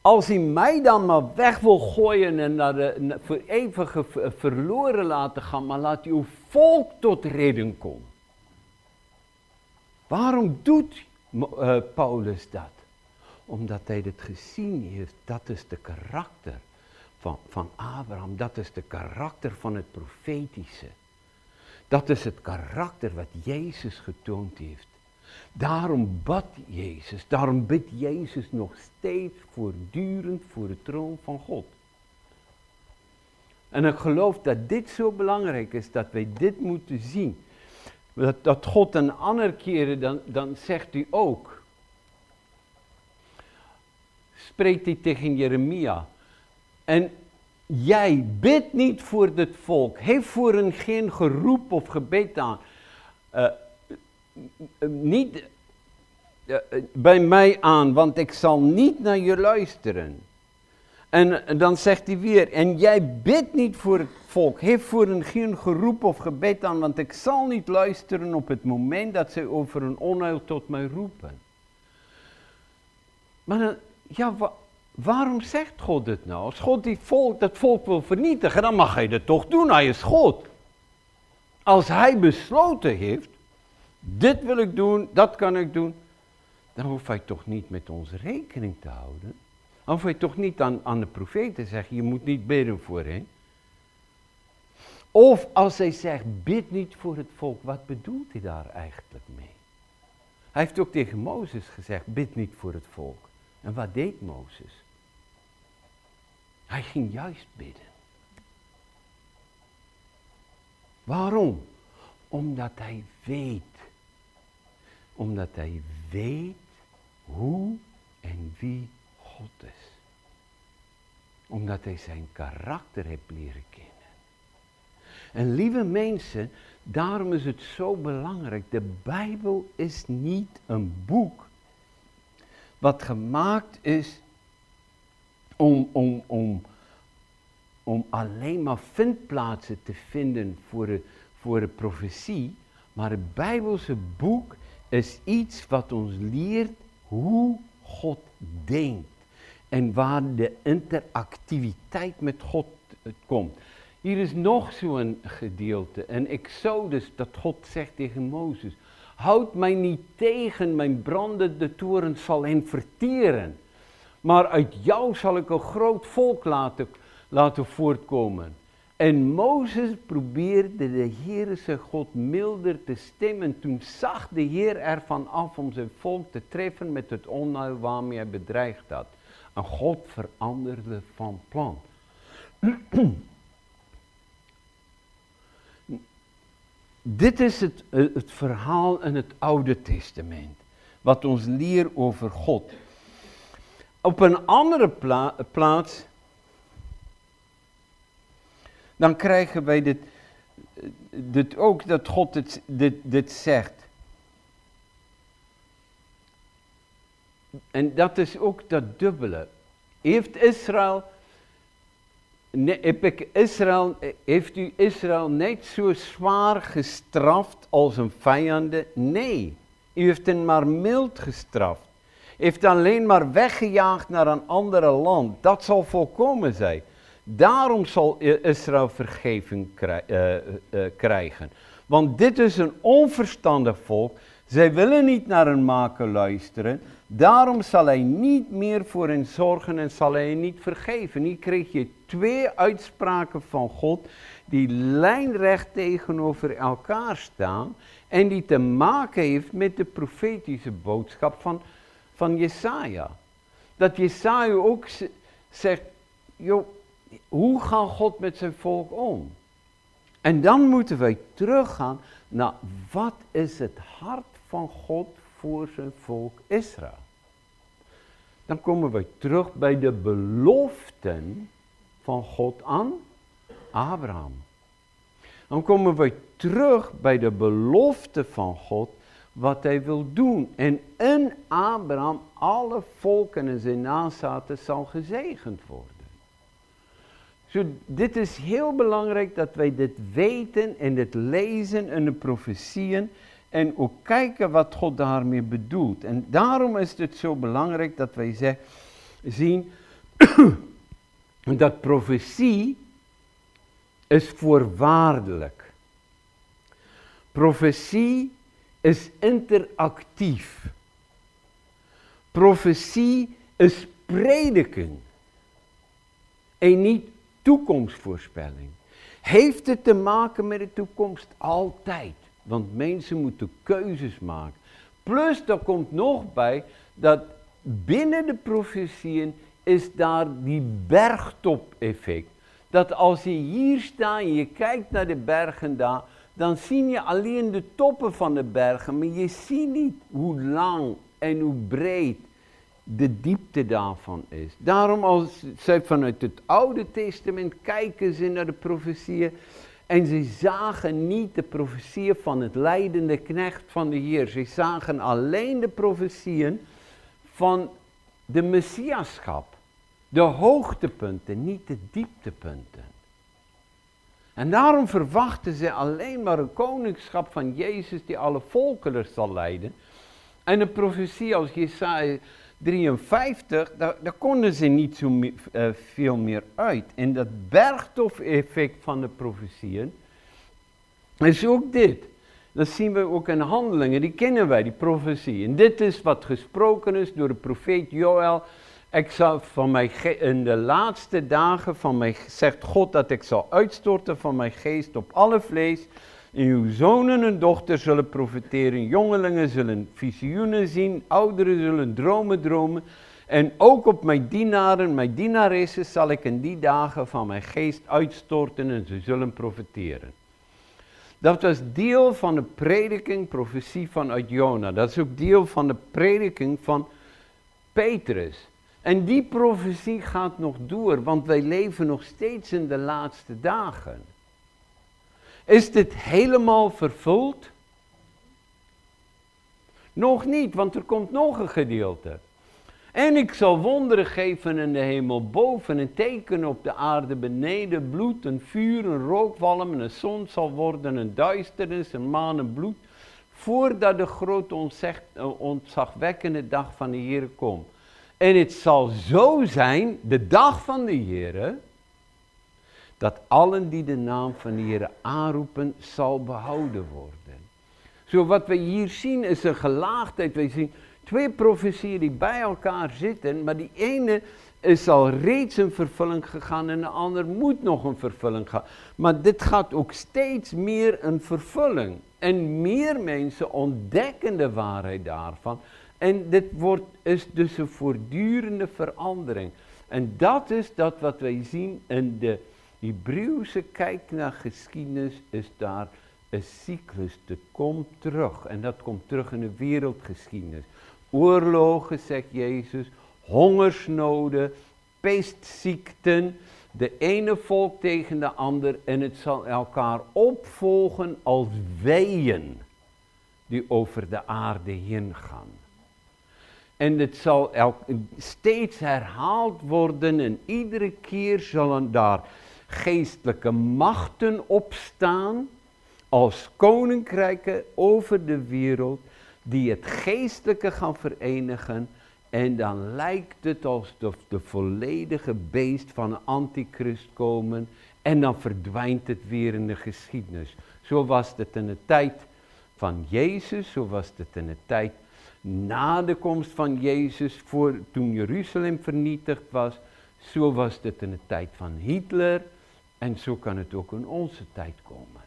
als hij mij dan maar weg wil gooien en naar de voor eeuwige verloren laten gaan, maar laat uw volk tot reden komen. Waarom doet uh, Paulus dat? Omdat hij het gezien heeft, dat is de karakter van, van Abraham, dat is de karakter van het profetische. Dat is het karakter wat Jezus getoond heeft. Daarom bad Jezus, daarom bidt Jezus nog steeds voortdurend voor de troon van God. En ik geloof dat dit zo belangrijk is, dat wij dit moeten zien. Dat, dat God een andere keren, dan, dan zegt hij ook. Spreekt hij tegen Jeremia. En jij bidt niet voor dit volk. Heeft voor hen geen geroep of gebed aan. Uh, niet uh, bij mij aan, want ik zal niet naar je luisteren. En dan zegt hij weer, en jij bidt niet voor het volk, heeft voor hen geen geroep of gebed aan, want ik zal niet luisteren op het moment dat zij over een onheil tot mij roepen. Maar dan, ja, waarom zegt God dit nou? Als God die volk, dat volk wil vernietigen, dan mag hij dat toch doen, hij is God. Als hij besloten heeft, dit wil ik doen, dat kan ik doen, dan hoeft hij toch niet met ons rekening te houden. Dan hoeft hij toch niet aan, aan de profeet te zeggen, je moet niet bidden voor hen. Of als hij zegt, bid niet voor het volk, wat bedoelt hij daar eigenlijk mee? Hij heeft ook tegen Mozes gezegd, bid niet voor het volk. En wat deed Mozes? Hij ging juist bidden. Waarom? Omdat hij weet. Omdat hij weet hoe en wie God is. Omdat hij zijn karakter heeft leren kennen. En lieve mensen, daarom is het zo belangrijk. De Bijbel is niet een boek wat gemaakt is om, om, om, om alleen maar vindplaatsen te vinden voor de, voor de profetie. Maar het Bijbelse boek is iets wat ons leert hoe God denkt. En waar de interactiviteit met God komt. Hier is nog zo'n gedeelte. En Exodus, dat God zegt tegen Mozes. Houd mij niet tegen, mijn brandende toren zal hen verteren. Maar uit jou zal ik een groot volk laten, laten voortkomen. En Mozes probeerde de Heere zijn God milder te stemmen. Toen zag de Heer ervan af om zijn volk te treffen met het onheil waarmee hij bedreigd had. En God veranderde van plan. Dit is het, het verhaal in het Oude Testament. Wat ons leert over God. Op een andere plaats, dan krijgen wij dit, dit ook, dat God dit, dit, dit zegt. En dat is ook dat dubbele. Heeft Israël, heb ik Israël, heeft u Israël niet zo zwaar gestraft als een vijanden? Nee, u heeft hen maar mild gestraft heeft alleen maar weggejaagd naar een andere land. Dat zal volkomen zijn. Daarom zal Israël vergeving eh, eh, krijgen. Want dit is een onverstandig volk. Zij willen niet naar een maker luisteren. Daarom zal hij niet meer voor hen zorgen en zal hij hen niet vergeven. Hier kreeg je twee uitspraken van God die lijnrecht tegenover elkaar staan en die te maken heeft met de profetische boodschap van, van Jesaja. Dat Jesaja ook zegt, joh, hoe gaat God met zijn volk om? En dan moeten wij teruggaan naar wat is het hart van God voor zijn volk Israël. Dan komen we terug bij de beloften van God aan Abraham. Dan komen we terug bij de belofte van God wat hij wil doen. En in Abraham alle volken en zijn nazaten zal gezegend worden. Zo, dit is heel belangrijk dat wij dit weten en dit lezen in de profetieën en ook kijken wat God daarmee bedoelt. En daarom is het zo belangrijk dat wij zeg, zien dat profetie is voorwaardelijk. Profetie is interactief. Profetie is prediking en niet toekomstvoorspelling. Heeft het te maken met de toekomst? Altijd. Want mensen moeten keuzes maken. Plus, er komt nog bij dat binnen de profetieën is daar die bergtop-effect. Dat als je hier staat en je kijkt naar de bergen daar, dan zie je alleen de toppen van de bergen, maar je ziet niet hoe lang en hoe breed de diepte daarvan is. Daarom als zij vanuit het Oude Testament kijken ze naar de profetieën en ze zagen niet de profetieën van het leidende knecht van de Heer. Ze zagen alleen de profetieën van de Messiaschap. De hoogtepunten, niet de dieptepunten. En daarom verwachten ze alleen maar een koningschap van Jezus die alle volkeren zal leiden. En de profetie als Jesaja 53, daar, daar, konden ze niet zo uh, veel meer uit. En dat bergtof-effect van de profetieën is ook dit. Dat zien we ook in handelingen, die kennen wij, die profetie. En dit is wat gesproken is door de profeet Joël. Ik zal van mij in de laatste dagen van mij, zegt God dat ik zal uitstorten van mijn geest op alle vlees. Uw zonen en dochters zullen profiteren, jongelingen zullen visioenen zien, ouderen zullen dromen dromen. En ook op mijn dienaren, mijn dienaressen zal ik in die dagen van mijn geest uitstorten en ze zullen profiteren. Dat was deel van de prediking, profetie vanuit Jona. Dat is ook deel van de prediking van Petrus. En die profetie gaat nog door, want wij leven nog steeds in de laatste dagen. Is dit helemaal vervuld? Nog niet, want er komt nog een gedeelte. En ik zal wonderen geven in de hemel boven, een teken op de aarde beneden, bloed, een vuur, een rookwalm, en een zon zal worden, een duisternis, een maan, een bloed, voordat de grote eh, ontzagwekkende dag van de Heer komt. En het zal zo zijn, de dag van de Heer, dat allen die de naam van de Heer aanroepen, zal behouden worden. Zo wat we hier zien is een gelaagdheid. We zien twee profetieën die bij elkaar zitten, maar die ene is al reeds een vervulling gegaan en de ander moet nog een vervulling gaan. Maar dit gaat ook steeds meer een vervulling. En meer mensen ontdekken de waarheid daarvan. En dit wordt, is dus een voortdurende verandering. En dat is dat wat wij zien in de Hebreeuwse kijk naar geschiedenis, is daar een cyclus. Dat komt terug. En dat komt terug in de wereldgeschiedenis. Oorlogen, zegt Jezus, hongersnoden, peestziekten, de ene volk tegen de ander en het zal elkaar opvolgen als weeën die over de aarde heen gaan. En het zal steeds herhaald worden en iedere keer zullen daar geestelijke machten opstaan als koninkrijken over de wereld die het geestelijke gaan verenigen en dan lijkt het alsof de volledige beest van een antichrist komen en dan verdwijnt het weer in de geschiedenis. Zo was het in de tijd van Jezus, zo was het in de tijd na de komst van Jezus, voor, toen Jeruzalem vernietigd was. Zo was het in de tijd van Hitler en zo kan het ook in onze tijd komen.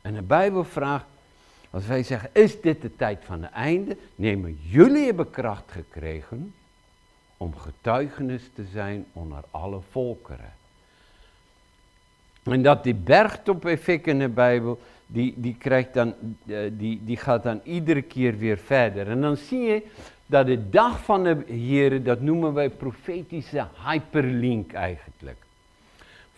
En de Bijbel vraagt, als wij zeggen, is dit de tijd van het einde? Maar jullie hebben kracht gekregen om getuigenis te zijn onder alle volkeren. En dat die bergtop-effect in de Bijbel, die, die, krijgt dan, eh, die, die gaat dan iedere keer weer verder. En dan zie je dat de dag van de Heer, dat noemen wij profetische hyperlink eigenlijk.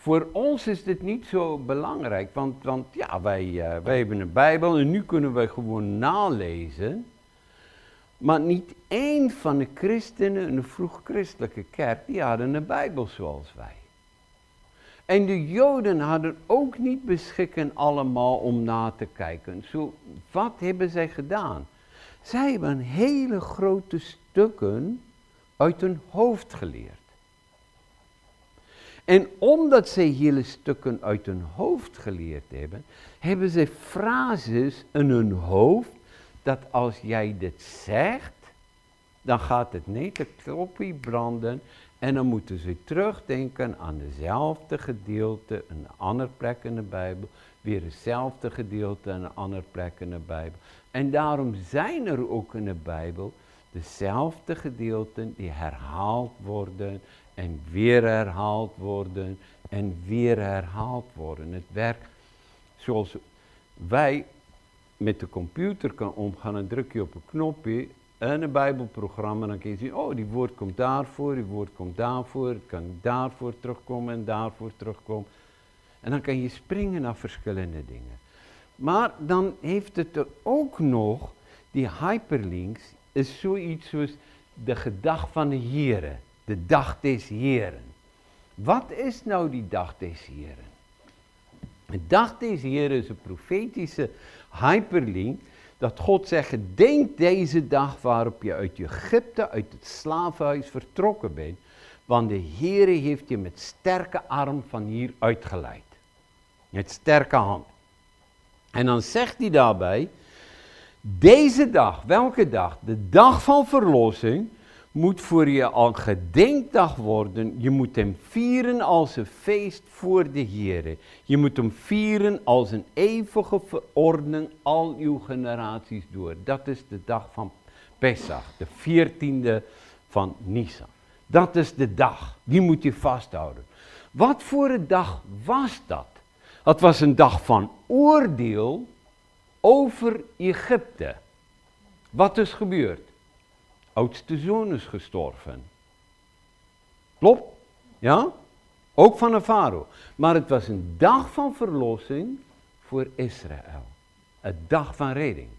Voor ons is dit niet zo belangrijk, want, want ja, wij, uh, wij hebben een Bijbel en nu kunnen wij gewoon nalezen. Maar niet één van de christenen in de vroeg-christelijke kerk, die hadden een Bijbel zoals wij. En de Joden hadden ook niet beschikken allemaal om na te kijken. Zo, wat hebben zij gedaan? Zij hebben hele grote stukken uit hun hoofd geleerd. En omdat zij hele stukken uit hun hoofd geleerd hebben, hebben ze frases in hun hoofd dat als jij dit zegt, dan gaat het niet de kloppie branden en dan moeten ze terugdenken aan dezelfde gedeelte, een andere plek in de Bijbel, weer hetzelfde gedeelte en een andere plek in de Bijbel. En daarom zijn er ook in de Bijbel dezelfde gedeelten die herhaald worden en weer herhaald worden en weer herhaald worden. Het werkt zoals wij met de computer kan omgaan, dan druk je op een knopje en een bijbelprogramma, dan kun je zien, oh die woord komt daarvoor, die woord komt daarvoor, het kan daarvoor terugkomen en daarvoor terugkomen. En dan kan je springen naar verschillende dingen. Maar dan heeft het er ook nog, die hyperlinks, is zoiets zoals de gedag van de Heren, de dag des Heren. Wat is nou die dag des Heren? De dag des Heren is een profetische hyperlink dat God zegt, denk deze dag waarop je uit Egypte, uit het slavenhuis vertrokken bent, want de Heere heeft je met sterke arm van hier uitgeleid. Met sterke hand. En dan zegt hij daarbij, deze dag, welke dag? De dag van verlossing, moet voor je al gedenkdag worden. Je moet hem vieren als een feest voor de Heer. Je moet hem vieren als een eeuwige verordening al uw generaties door. Dat is de dag van Pesach, de 14e van Nisan. Dat is de dag, die moet je vasthouden. Wat voor een dag was dat? Het was een dag van oordeel over Egypte. Wat is gebeurd? Oudste zoon is gestorven. Klopt? Ja? Ook van een farao. Maar het was een dag van verlossing voor Israël. Een dag van redding.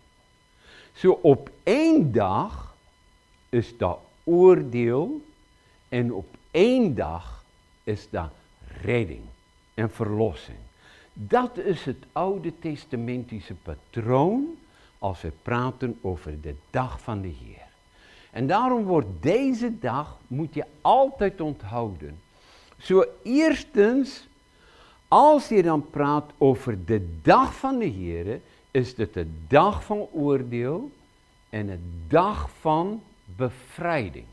Zo op één dag is dat oordeel en op één dag is dat redding en verlossing. Dat is het oude testamentische patroon als we praten over de dag van de Heer. En daarom wordt deze dag, moet je altijd onthouden. Zo eerstens, als je dan praat over de dag van de Heer, is het de dag van oordeel en de dag van bevrijding.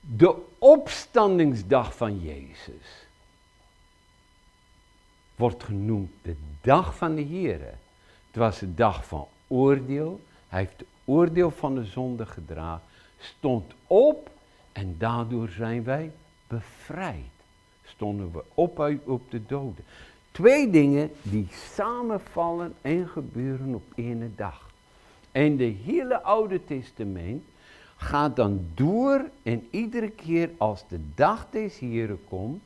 De opstandingsdag van Jezus wordt genoemd de dag van de Heer. Het was de dag van oordeel. Hij heeft oordeel van de zonde gedragen, stond op en daardoor zijn wij bevrijd. Stonden we op uit op de doden. Twee dingen die samenvallen en gebeuren op één dag. En de hele Oude Testament gaat dan door en iedere keer als de dag des Heren komt,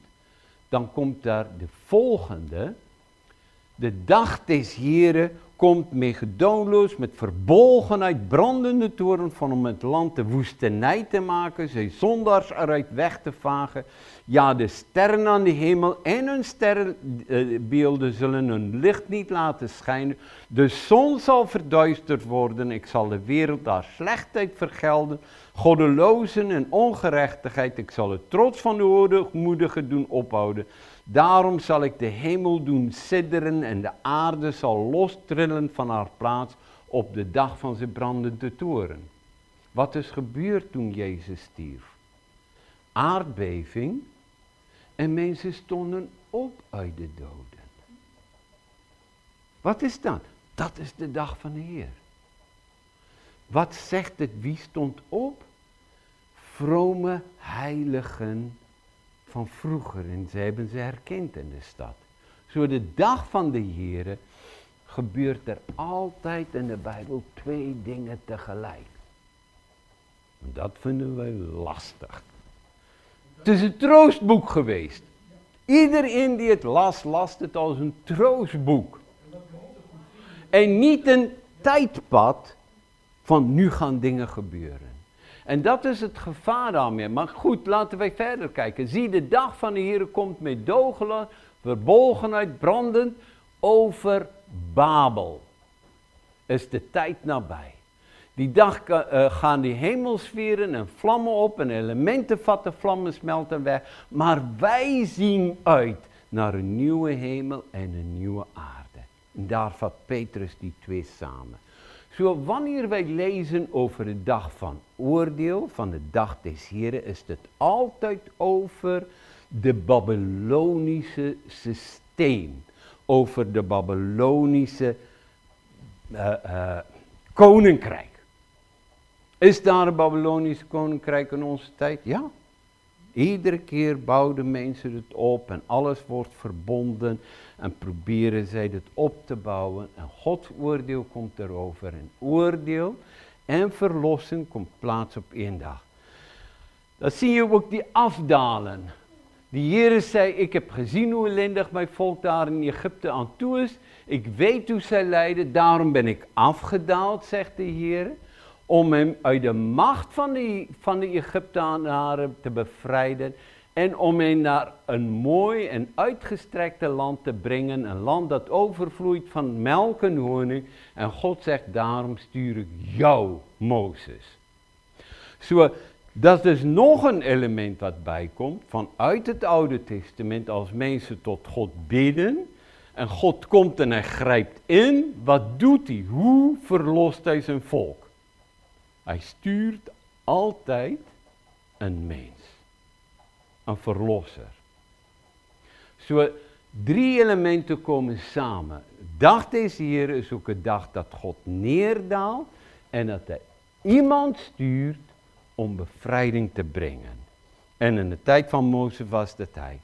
dan komt daar de volgende. De dag des Heren komt met gedoonloos, met verbolgenheid, brandende toren van om het land de woestenij te maken, zijn zondaars eruit weg te vagen. Ja, de sterren aan de hemel en hun sterrenbeelden zullen hun licht niet laten schijnen. De zon zal verduisterd worden, ik zal de wereld daar slechtheid vergelden. Goddelozen en ongerechtigheid, ik zal het trots van de hoogmoedigen doen ophouden. Daarom zal ik de hemel doen sidderen en de aarde zal lostrillen van haar plaats, op de dag van zijn brandende toren. Wat is gebeurd toen Jezus stierf? Aardbeving en mensen stonden op uit de doden. Wat is dat? Dat is de dag van de Heer. Wat zegt het? Wie stond op? Vrome heiligen van vroeger. En ze hebben ze herkend in de stad. Zo de dag van de Heer gebeurt er altijd in de Bijbel twee dingen tegelijk. Dat vinden wij lastig. Het is een troostboek geweest. Iedereen die het las, las het als een troostboek. En niet een tijdpad van nu gaan dingen gebeuren. En dat is het gevaar daarmee. Maar goed, laten wij verder kijken. Zie, de dag van de Heer komt met dogelen, verbolgenheid, brandend over Babel. Is de tijd nabij. Die dag uh, gaan die hemelsferen en vlammen op en elementen vatten vlammen smelten weg. Maar wij zien uit naar een nieuwe hemel en een nieuwe aarde. En daar vat Petrus die twee samen. Wanneer wij lezen over de dag van oordeel, van de dag des Heren, is het altijd over de Babylonische systeem. Over de Babylonische uh, uh, koninkrijk. Is daar een Babylonisch koninkrijk in onze tijd? Ja. Iedere keer bouwden mensen het op en alles wordt verbonden en proberen zij het op te bouwen. En Gods oordeel komt erover. En oordeel en verlossing komt plaats op één dag. Dan zie je ook die afdalen. Die Heer zei, ik heb gezien hoe ellendig mijn volk daar in Egypte aan toe is. Ik weet hoe zij lijden, daarom ben ik afgedaald, zegt de Heer om hem uit de macht van de, van de Egyptenaren te bevrijden en om hen naar een mooi en uitgestrekte land te brengen, een land dat overvloeit van melk en honing. En God zegt, daarom stuur ik jou, Mozes. Zo, dat is nog een element wat bijkomt vanuit het Oude Testament als mensen tot God bidden. En God komt en hij grijpt in. Wat doet hij? Hoe verlost hij zijn volk? Hij stuurt altijd een mens. Een verlosser. Zo drie elementen komen samen. Dag deze Heer is ook een dag dat God neerdaalt en dat hij iemand stuurt om bevrijding te brengen. En in de tijd van Mozes was dat hij.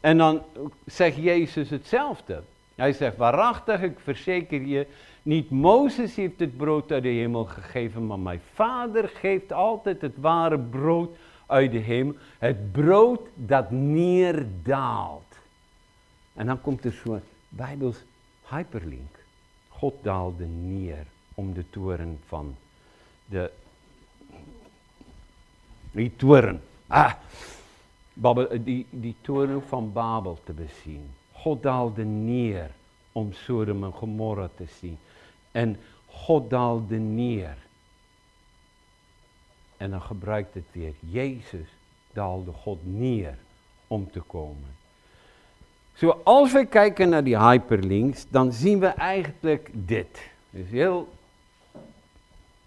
En dan zegt Jezus hetzelfde. Hij zegt, waarachtig, ik verzeker je, niet Mozes heeft het brood uit de hemel gegeven, maar mijn vader geeft altijd het ware brood uit de hemel. Het brood dat neerdaalt. En dan komt er zo'n Bijbels hyperlink. God daalde neer om de toren van de... Die toren. Ah, die, die toren van Babel te bezien. God daalde neer om Sodom en Gomorra te zien. En God daalde neer. En dan gebruikt het weer. Jezus daalde God neer om te komen. Zo, als we kijken naar die hyperlinks, dan zien we eigenlijk dit. Dus heel,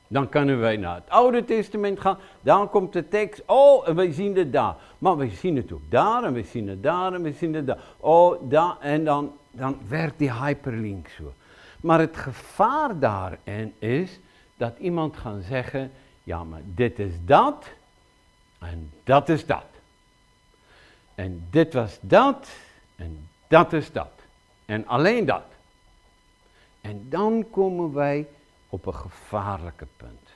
dan kunnen wij naar het Oude Testament gaan. Dan komt de tekst. Oh, en wij zien het daar. Maar we zien het ook daar en we zien het daar en we zien het daar. Oh, daar. En dan, dan werkt die hyperlink zo. Maar het gevaar daarin is dat iemand gaat zeggen, ja maar dit is dat en dat is dat. En dit was dat en dat is dat. En alleen dat. En dan komen wij op een gevaarlijke punt.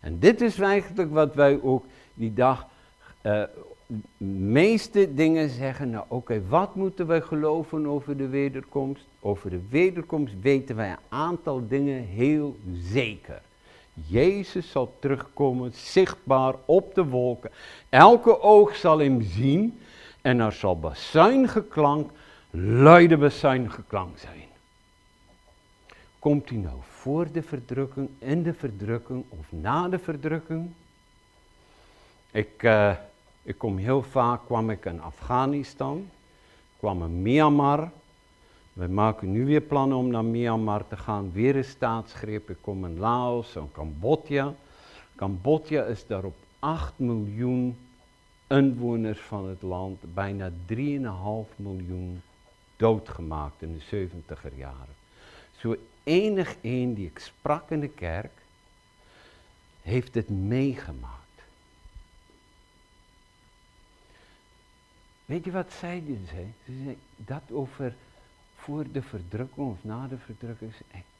En dit is eigenlijk wat wij ook die dag uh, meeste dingen zeggen, nou oké, wat moeten wij geloven over de wederkomst? Over de wederkomst weten wij een aantal dingen heel zeker. Jezus zal terugkomen, zichtbaar op de wolken. Elke oog zal hem zien en er zal bazuingeklank, luide bazuingeklank zijn. Komt hij nou voor de verdrukking, in de verdrukking of na de verdrukking? Ik... Uh, ik kom heel vaak, kwam ik in Afghanistan, kwam in Myanmar, We maken nu weer plannen om naar Myanmar te gaan. Weer een staatsgreep. Ik kom in Laos en Cambodja. Cambodja is daar op 8 miljoen inwoners van het land. Bijna 3,5 miljoen doodgemaakt in de 70er jaren. Zo enig een die ik sprak in de kerk, heeft het meegemaakt. Weet je wat zij? Zei? Ze zei dat over voor de verdrukking of na de verdrukking.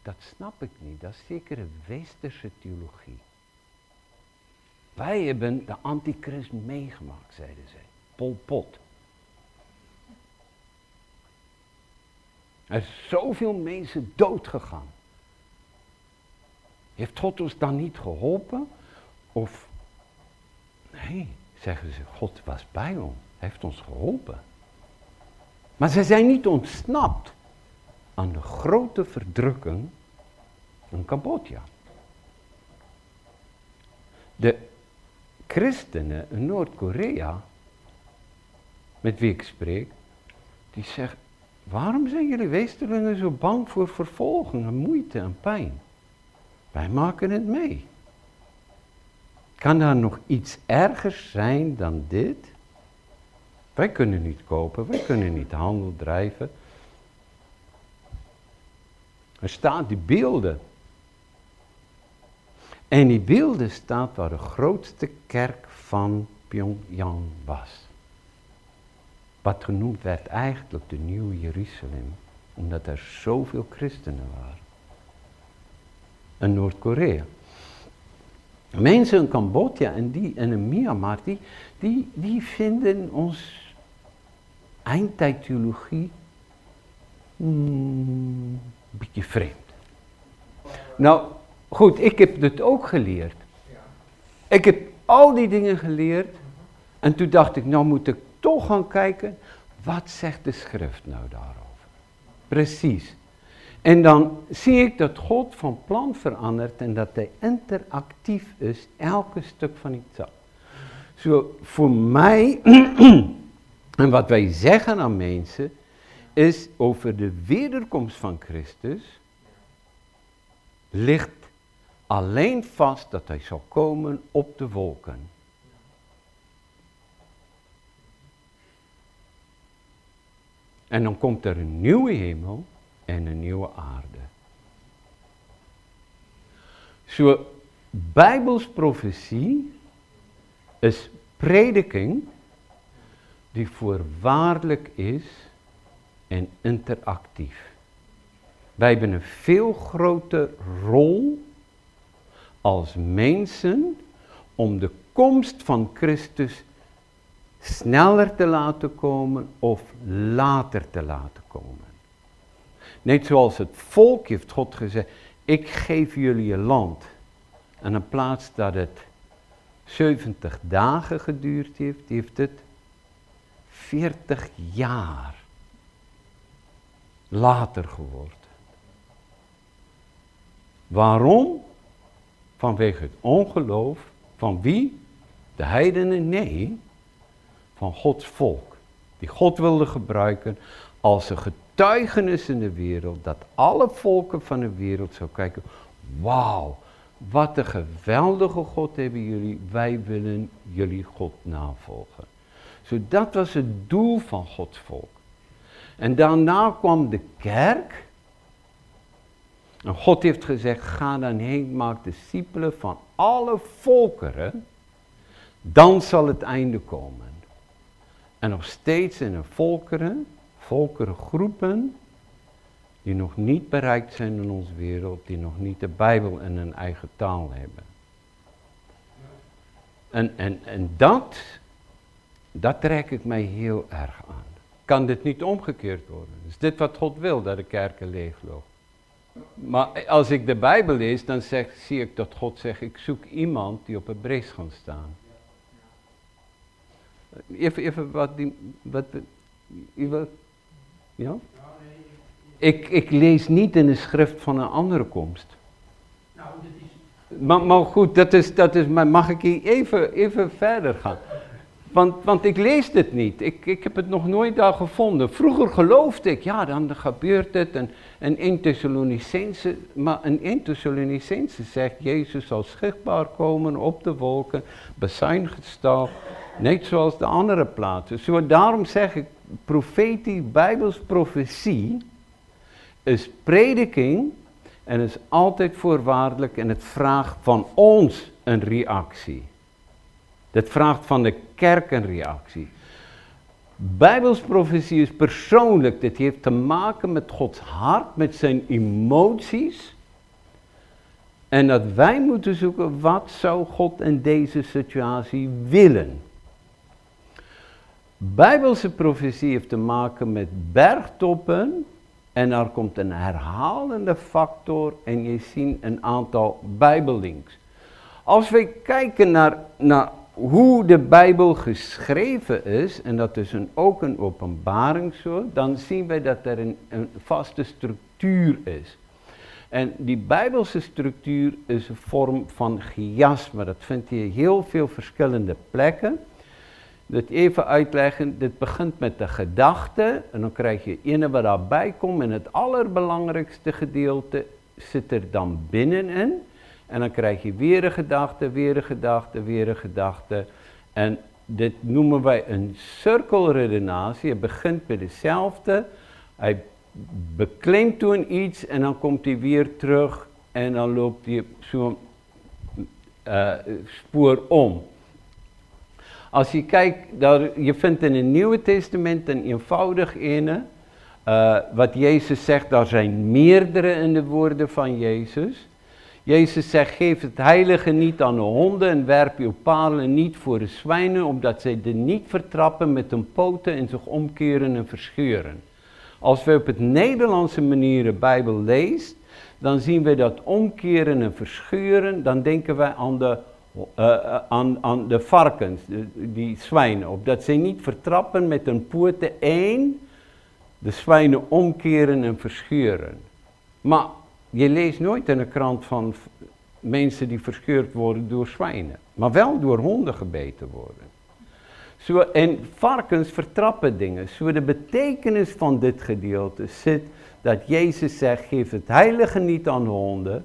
Dat snap ik niet. Dat is zeker een westerse theologie. Wij hebben de antichrist meegemaakt, zeiden zij. Pol Pot. Er zijn zoveel mensen dood gegaan. Heeft God ons dan niet geholpen? Of, nee, zeggen ze, God was bij ons, heeft ons geholpen. Maar ze zijn niet ontsnapt aan de grote verdrukking in Cambodja. De christenen in Noord-Korea, met wie ik spreek, die zeggen, waarom zijn jullie westerlingen zo bang voor vervolging en moeite en pijn? Wij maken het mee. Kan daar nog iets ergers zijn dan dit? Wij kunnen niet kopen, wij kunnen niet handel drijven. Er staan die beelden. En die beelden staat waar de grootste kerk van Pyongyang was. Wat genoemd werd eigenlijk de Nieuwe Jeruzalem, omdat er zoveel christenen waren. In Noord-Korea. Mensen in Cambodja en, die, en in Myanmar, die, die vinden ons eindtijdtheologie hmm, een beetje vreemd. Nou, goed, ik heb dit ook geleerd. Ik heb al die dingen geleerd. En toen dacht ik, nou moet ik toch gaan kijken, wat zegt de schrift nou daarover? Precies. En dan zie ik dat God van plan verandert en dat hij interactief is, elke stuk van iets. Zo, voor mij En wat wij zeggen aan mensen is over de wederkomst van Christus ligt alleen vast dat hij zal komen op de wolken. En dan komt er een nieuwe hemel en een nieuwe aarde. Zo, Bijbels profetie is prediking die voorwaardelijk is en interactief. Wij hebben een veel grotere rol als mensen om de komst van Christus sneller te laten komen of later te laten komen. Net zoals het volk heeft God gezegd, ik geef jullie een land. En in plaats dat het 70 dagen geduurd heeft, heeft het 40 jaar later geworden. Waarom? Vanwege het ongeloof van wie? De heidenen? Nee, van Gods volk. Die God wilde gebruiken als een getuigenis in de wereld, dat alle volken van de wereld zou kijken, wauw, wat een geweldige God hebben jullie, wij willen jullie God navolgen. Zo dat was het doel van Gods volk. En daarna kwam de kerk. En God heeft gezegd, ga dan heen, maak discipelen van alle volkeren. Dan zal het einde komen. En nog steeds in een volkeren, volkerengroepen, die nog niet bereikt zijn in onze wereld, die nog niet de Bijbel in hun eigen taal hebben. En, en, en dat dat trek ik mij heel erg aan. Kan dit niet omgekeerd worden? Is dit wat God wil, dat de kerken leeglopen? Maar als ik de Bijbel lees, dan zeg, zie ik dat God zegt, ik zoek iemand die op het brees gaat staan. Even, even wat die, wat, ja? Ik, ik lees niet in de schrift van een andere komst. Maar, maar goed, dat is, dat is, mag ik hier even, even verder gaan? Want, want ik lees dit niet. Ik, ik heb het nog nooit daar gevonden. Vroeger geloofde ik, ja, dan gebeurt het. En, en 1 Thessalonicense, maar in 1 Thessalonicense zegt, Jezus zal zichtbaar komen op de wolken, bezuin gestal, net zoals de andere plaatsen. Zo, daarom zeg ik, profetisch, bijbels profetie is prediking en is altijd voorwaardelijk en het vraagt van ons een reactie. Dat vraagt van de kerk een reactie. Is persoonlijk. Dit heeft te maken met Gods hart, met zijn emoties. En dat wij moeten zoeken, wat zou God in deze situatie willen? Bijbelse profetie heeft te maken met bergtoppen. En er komt een herhalende factor en je ziet een aantal bijbellinks. Als we kijken naar, naar hoe de Bijbel geschreven is, en dat is ook een openbaring zo, dan zien wij dat er een, een vaste structuur is. En die Bijbelse structuur is een vorm van chiasme. Dat vind je heel veel verschillende plekken. Dat even uitleggen, dit begint met de gedachte en dan krijg je ene wat daarbij komt en het allerbelangrijkste gedeelte zit er dan binnenin. En dan krijg je weer een gedachte, weer een gedachte, weer een gedachte. En dit noemen wij een cirkelredenatie. Je begint bij dezelfde. Hij bekleemt toen iets en dan komt hij weer terug en dan loopt hij zo'n uh, spoor om. Als je kijkt, daar, je vindt in het Nieuwe Testament een eenvoudig ene. Uh, wat Jezus zegt, daar zijn meerdere in de woorden van Jezus. Jezus zegt, geef het heilige niet aan de honden en werp uw palen niet voor de zwijnen, omdat zij de niet vertrappen met hun poten en zich omkeren en verscheuren. Als we op het Nederlandse manier de Bijbel lezen, dan zien we dat omkeren en verscheuren, dan denken wij aan de, uh, aan, aan de varkens, die zwijnen, opdat zij niet vertrappen met hun poten één, de zwijnen omkeren en verscheuren. Maar je leest nooit in een krant van mensen die verscheurd worden door zwijnen, maar wel door honden gebeten worden. Zo, en varkens vertrappen dingen. Zo de betekenis van dit gedeelte zit dat Jezus zegt, geef het heilige niet aan de honden,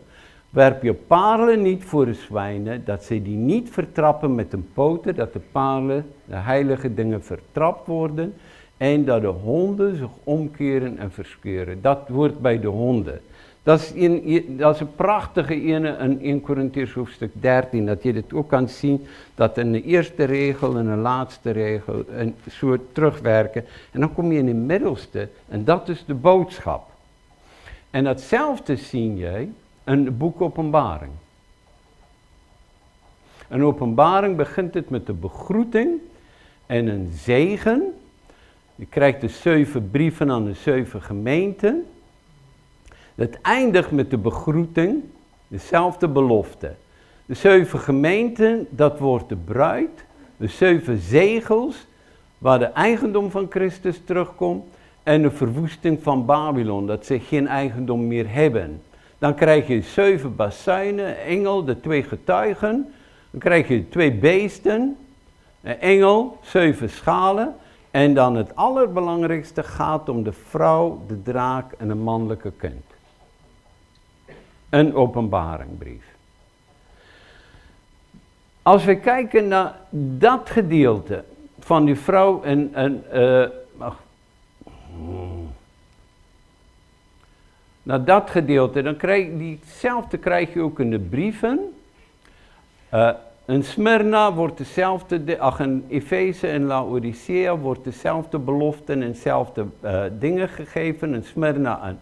werp je parelen niet voor de zwijnen, dat ze die niet vertrappen met hun poten, dat de parelen, de heilige dingen, vertrapt worden en dat de honden zich omkeren en verscheuren. Dat wordt bij de honden. Dat is, in, is een prachtige ene in 1 Corinthians hoofdstuk 13, dat je dit ook kan zien, dat in de eerste regel en de laatste regel een soort terugwerken. En dan kom je in de middelste, en dat is de boodschap. En datzelfde zie je in het boek Openbaring. Een openbaring begint het met de begroeting en een zegen. Je krijgt de zeven brieven aan de zeven gemeenten. Het eindigt met de begroeting, dezelfde belofte. De zeven gemeenten, dat wordt de bruid. De zeven zegels, waar de eigendom van Christus terugkomt. En de verwoesting van Babylon, dat ze geen eigendom meer hebben. Dan krijg je zeven bazuinen, engel, de twee getuigen. Dan krijg je twee beesten, een engel, zeven schalen. En dan het allerbelangrijkste gaat om de vrouw, de draak en een mannelijke kind een openbaringbrief. Als we kijken naar dat gedeelte van die vrouw en, en ach, naar dat gedeelte, dan krijg je diezelfde krijg je ook in de brieven. Uh, in Smyrna wordt dezelfde, ach in Efeze en Laodicea wordt dezelfde beloften en dezelfde uh, dingen gegeven. In Smyrna en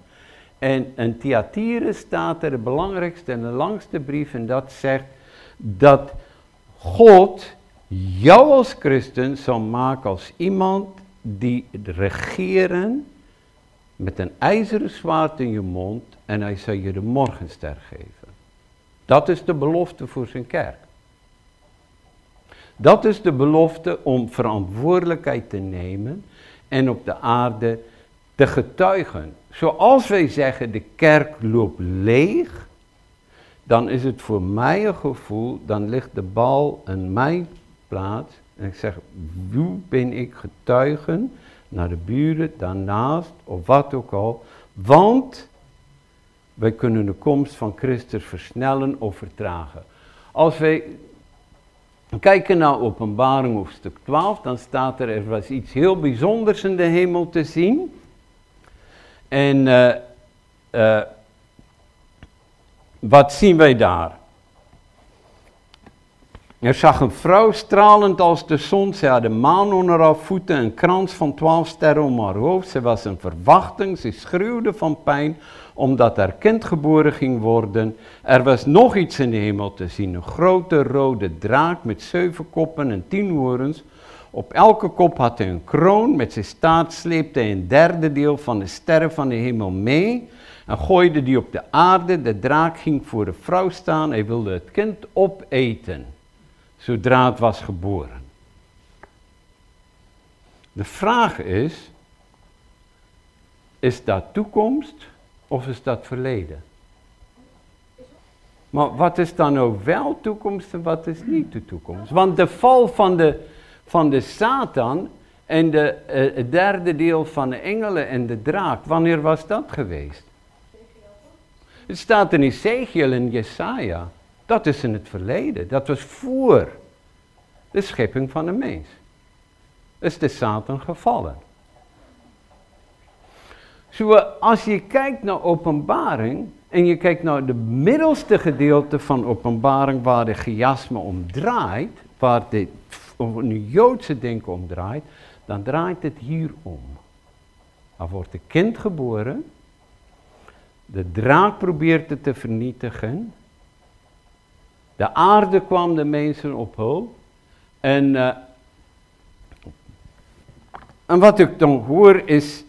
en in Thyatira staat er de belangrijkste en de langste brief en dat zegt dat God jou als christen zal maken als iemand die regeren met een ijzeren zwaard in je mond en hij zal je de morgenster geven. Dat is de belofte voor zijn kerk. Dat is de belofte om verantwoordelijkheid te nemen en op de aarde te getuigen. Zoals wij zeggen, de kerk loopt leeg, dan is het voor mij een gevoel, dan ligt de bal in mijn plaats En ik zeg, hoe ben ik getuigen naar de buren, daarnaast of wat ook al. Want wij kunnen de komst van Christus versnellen of vertragen. Als wij kijken naar openbaring hoofdstuk 12, dan staat er, er was iets heel bijzonders in de hemel te zien. En uh, uh, wat zien wij daar? Er zag een vrouw stralend als de zon. Ze had een maan onder haar voeten, een krans van twaalf sterren om haar hoofd. Ze was een verwachting, ze schreeuwde van pijn, omdat haar kind geboren ging worden. Er was nog iets in de hemel te zien, een grote rode draak met zeven koppen en tien horens. Op elke kop had hij een kroon, met zijn staart sleepte hij een derde deel van de sterren van de hemel mee en gooide die op de aarde. De draak ging voor de vrouw staan, hij wilde het kind opeten zodra het was geboren. De vraag is, is dat toekomst of is dat verleden? Maar wat is dan ook wel toekomst en wat is niet de toekomst? Want de val van de, van de Satan en de, uh, het derde deel van de engelen en de draak, wanneer was dat geweest? Het staat in Ezekiel en Jesaja. Dat is in het verleden. Dat was voor de schepping van de mens. Is de Satan gevallen. Zo, als je kijkt naar openbaring en je kijkt naar het middelste gedeelte van openbaring waar de chiasme om draait, waar de, een Joodse denken om draait, dan draait het hier om. Er wordt een kind geboren, de draak probeert het te vernietigen, de aarde kwam de mensen op hulp. En, uh, en wat ik dan hoor is,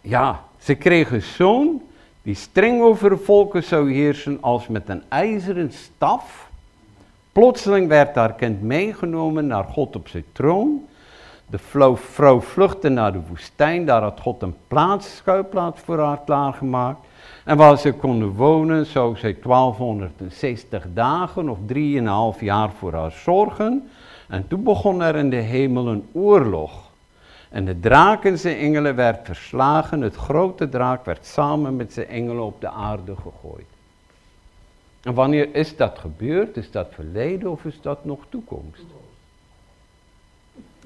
ja, ze kregen zoon die streng over de volken zou heersen als met een ijzeren staf. Plotseling werd haar kind meegenomen naar God op zijn troon. De vrouw vluchtte naar de woestijn, daar had God een plaats, schuilplaats voor haar klaargemaakt. En waar ze konden wonen, zou zij 1260 dagen of 3,5 jaar voor haar zorgen. En toen begon er in de hemel een oorlog. En de draak en zijn engelen werd verslagen. Het grote draak werd samen met zijn engelen op de aarde gegooid. En wanneer is dat gebeurd? Is dat verleden of is dat nog toekomst?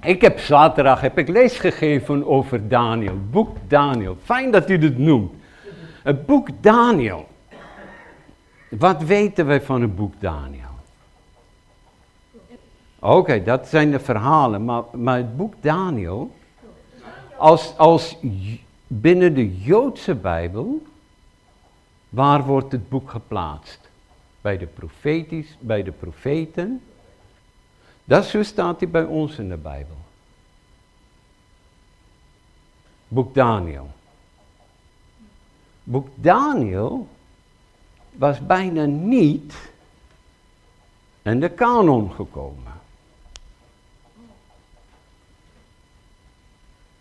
Ik heb zaterdag heb ik les gegeven over Daniel, boek Daniel. Fijn dat u het noemt. Het boek Daniel. Wat weten wij van het boek Daniel? Oké, dat zijn de verhalen, maar, maar het boek Daniel, als, als binnen de Joodse Bijbel, waar wordt het boek geplaatst? Bij de, profetisch, bij de profeten. Dat zo staat hij bij ons in de Bijbel. Boek Daniel. Boek Daniel was bijna niet in de kanon gekomen.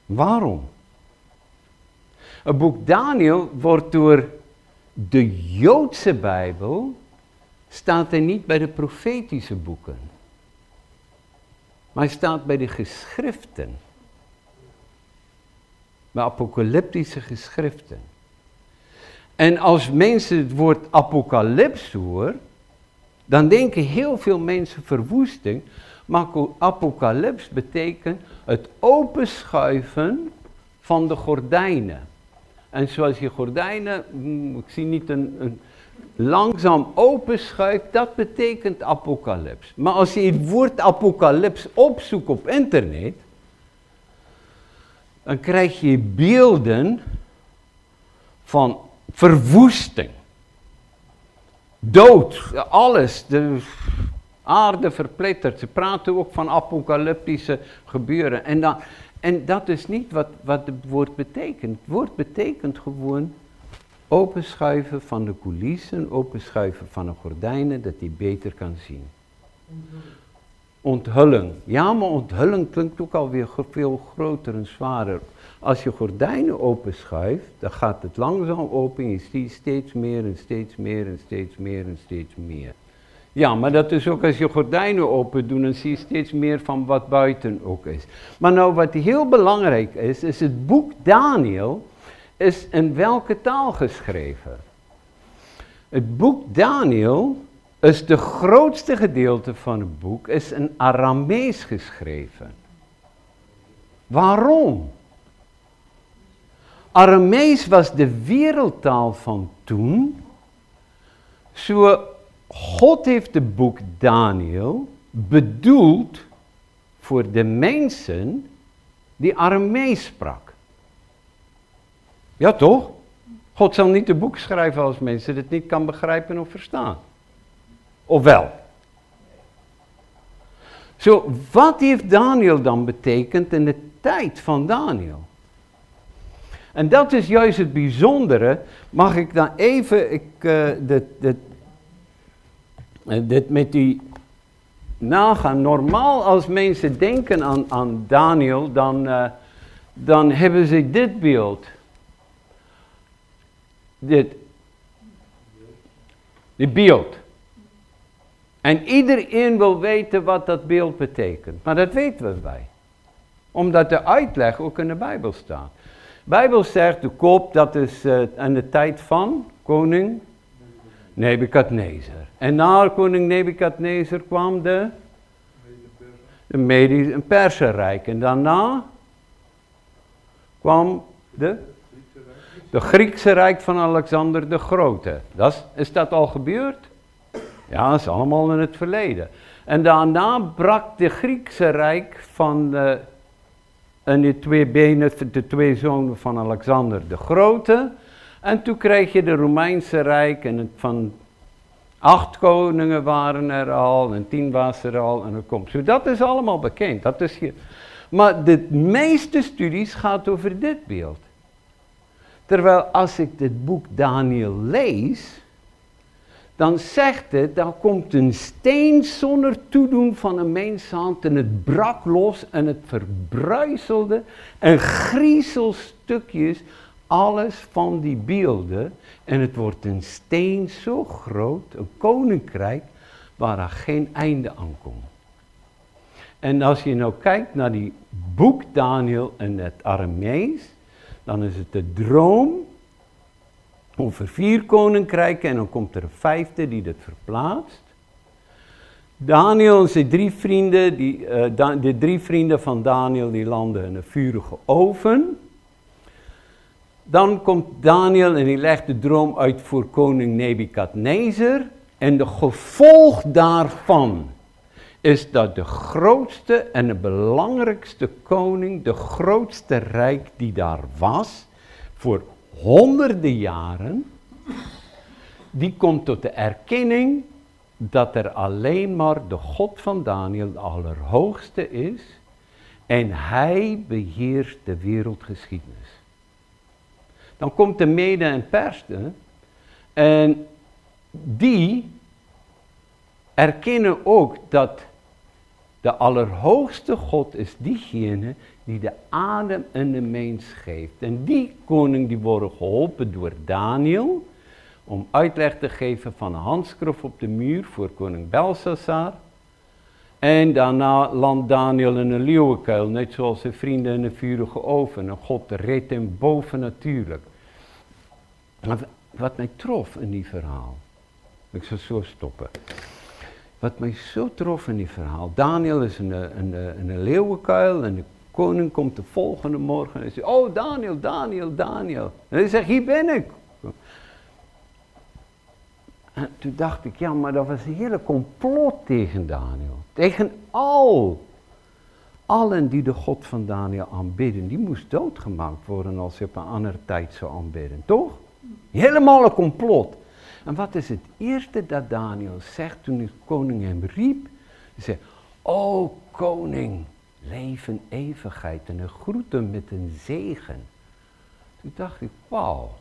Waarom? Boek Daniel wordt door de Joodse Bijbel, staat er niet bij de profetische boeken. Maar hij staat bij de geschriften. Bij apocalyptische geschriften. En als mensen het woord apocalyps horen, dan denken heel veel mensen verwoesting. Maar apocalyps betekent het openschuiven van de gordijnen. En zoals je gordijnen, mm, ik zie niet een, een langzaam openschuift, dat betekent apocalyps. Maar als je het woord apocalyps opzoekt op internet, dan krijg je beelden van verwoesting, dood, alles. De, aarde verpletterd. Ze praten ook van apocalyptische gebeuren. En, dan, en dat is niet wat, wat het woord betekent. Het woord betekent gewoon openschuiven van de coulissen, openschuiven van de gordijnen, dat hij beter kan zien. Onthulling. Ja, maar onthulling klinkt ook alweer veel groter en zwaarder. Als je gordijnen openschuift, dan gaat het langzaam open en je ziet steeds meer en steeds meer en steeds meer en steeds meer. Ja, maar dat is ook als je gordijnen open doet, dan zie je steeds meer van wat buiten ook is. Maar nou, wat heel belangrijk is, is het boek Daniel is in welke taal geschreven? Het boek Daniel is de grootste gedeelte van het boek, is in Aramees geschreven. Waarom? Aramees was de wereldtaal van toen. Zo, God heeft het boek Daniel bedoeld voor de mensen die Aramees sprak. Ja toch? God zal niet een boek schrijven als mensen het niet kan begrijpen of verstaan. Of wel? Zo, wat heeft Daniel dan betekend in de tijd van Daniel? En dat is juist het bijzondere. Mag ik dan even ik, uh, dit, dit, dit met die nagaan. Normaal als mensen denken aan, aan Daniel, dan, uh, dan hebben ze dit beeld. Dit. Dit beeld. En iedereen wil weten wat dat beeld betekent. Maar dat weten we wij. Omdat de uitleg ook in de Bijbel staat. De Bijbel zegt, de kop, dat is uh, aan de tijd van koning Nebukadnezar. En na koning Nebukadnezar kwam de, de Medisch en. En daarna kwam de, de Griekse Rijk van Alexander de Grote. Dat is, dat al gebeurd? Ja, dat is allemaal in het verleden. En daarna brak de Griekse Rijk van de, en de twee benen, de twee zonen van Alexander de Grote. En toen kreeg je de Romeinse Rijk en het van acht koningen waren er al en tien was er al en er komt. Zo dat is allemaal bekend. Dat is hier. Maar de meeste studies gaat over dit beeld. Terwijl als ik dit boek Daniel lees, dan zegt het, daar komt een steen zonder toedoen van een menshand en het brak los en het verbruiselde en griezelstukjes, alles van die beelden. En het wordt een steen zo groot, een koninkrijk, waar er geen einde aan komt. En als je nou kijkt naar die boek Daniel en het Aramees, dan is het de droom over vier koninkrijken en dan komt er een vijfde die dat verplaatst. Daniel en zijn drie vrienden, die, uh, de drie vrienden van Daniel, die landen in een vurige oven. Dan komt Daniel en die legt de droom uit voor koning Nebukadnezar. En de gevolg daarvan is dat de grootste en de belangrijkste koning, de grootste rijk die daar was, voor honderden jaren, die komt tot de erkenning dat er alleen maar de God van Daniel de Allerhoogste is en hij beheerst de wereldgeschiedenis. Dan komt de Mede en Persen en die erkennen ook dat de Allerhoogste God is diegene die de adem in de mens geeft. En die koning die worden geholpen door Daniel om uitleg te geven van een handskrif op de muur voor koning Belshazzar. En daarna landt Daniel in een leeuwenkuil, net zoals zijn vrienden in een vurige oven. En God reed hem boven natuurlijk. Wat mij trof in die verhaal, ik zal zo stoppen. Wat mij zo trof in die verhaal, Daniel is in een, een, een leeuwenkuil en de koning komt de volgende morgen en zegt, oh Daniel, Daniel, Daniel. En hij zegt, hier ben ik. En toen dacht ik, ja, maar dat was een hele complot tegen Daniel. Tegen al. Allen die de God van Daniel aanbidden, die moest doodgemaakt worden als hij op een andere tijd zou aanbidden, toch? Helemaal een complot. En wat is het eerste dat Daniel zegt toen de koning hem riep? Hij zei, o koning, leven eeuwigheid en een groeten met een zegen. Toen dacht ik, wauw,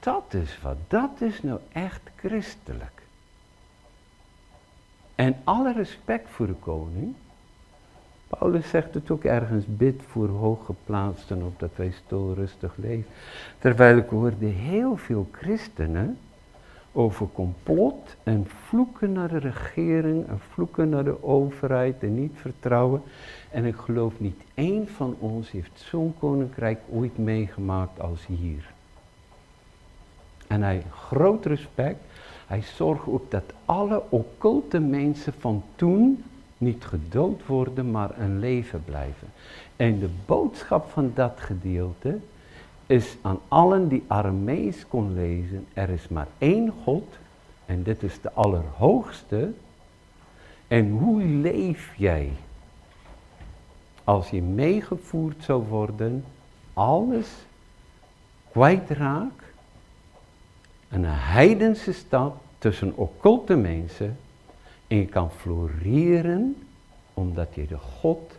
dat is wat, dat is nou echt christelijk. En alle respect voor de koning. Paulus zegt het ook ergens, bid voor hooggeplaatsten, opdat wij stil rustig leven. Terwijl ik hoorde heel veel christenen over complot en vloeken naar de regering en vloeken naar de overheid en niet vertrouwen. En ik geloof niet één van ons heeft zo'n koninkrijk ooit meegemaakt als hier. En hij, groot respect, hij zorgt ook dat alle occulte mensen van toen niet gedood worden, maar een leven blijven. En de boodschap van dat gedeelte is aan allen die Aramees kon lezen, er is maar één God en dit is de Allerhoogste. En hoe leef jij als je meegevoerd zou worden, alles kwijtraakt en een heidense stad tussen occulte mensen en je kan floreren omdat je de God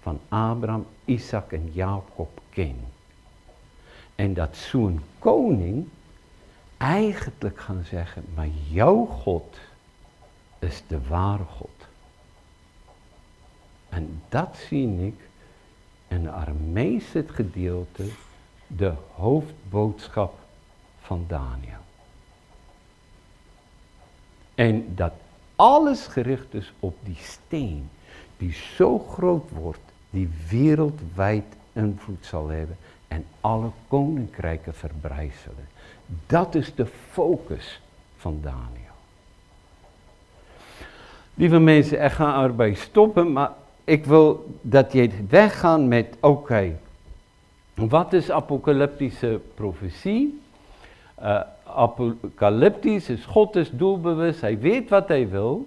van Abraham, Isaac en Jacob kent. En dat zo'n koning eigenlijk gaan zeggen, maar jouw God is de ware God. En dat zie ik in de Armeese gedeelte, de hoofdboodschap van Daniel. En dat alles gericht is op die steen, die zo groot wordt, die wereldwijd invloed zal hebben en alle koninkrijken verbrijzelen. Dat is de focus van Daniel. Lieve mensen, ik ga erbij stoppen, maar ik wil dat je weggaat met, oké, wat is apocalyptische profetie? Uh, apocalyptisch is God is doelbewust, hij weet wat hij wil.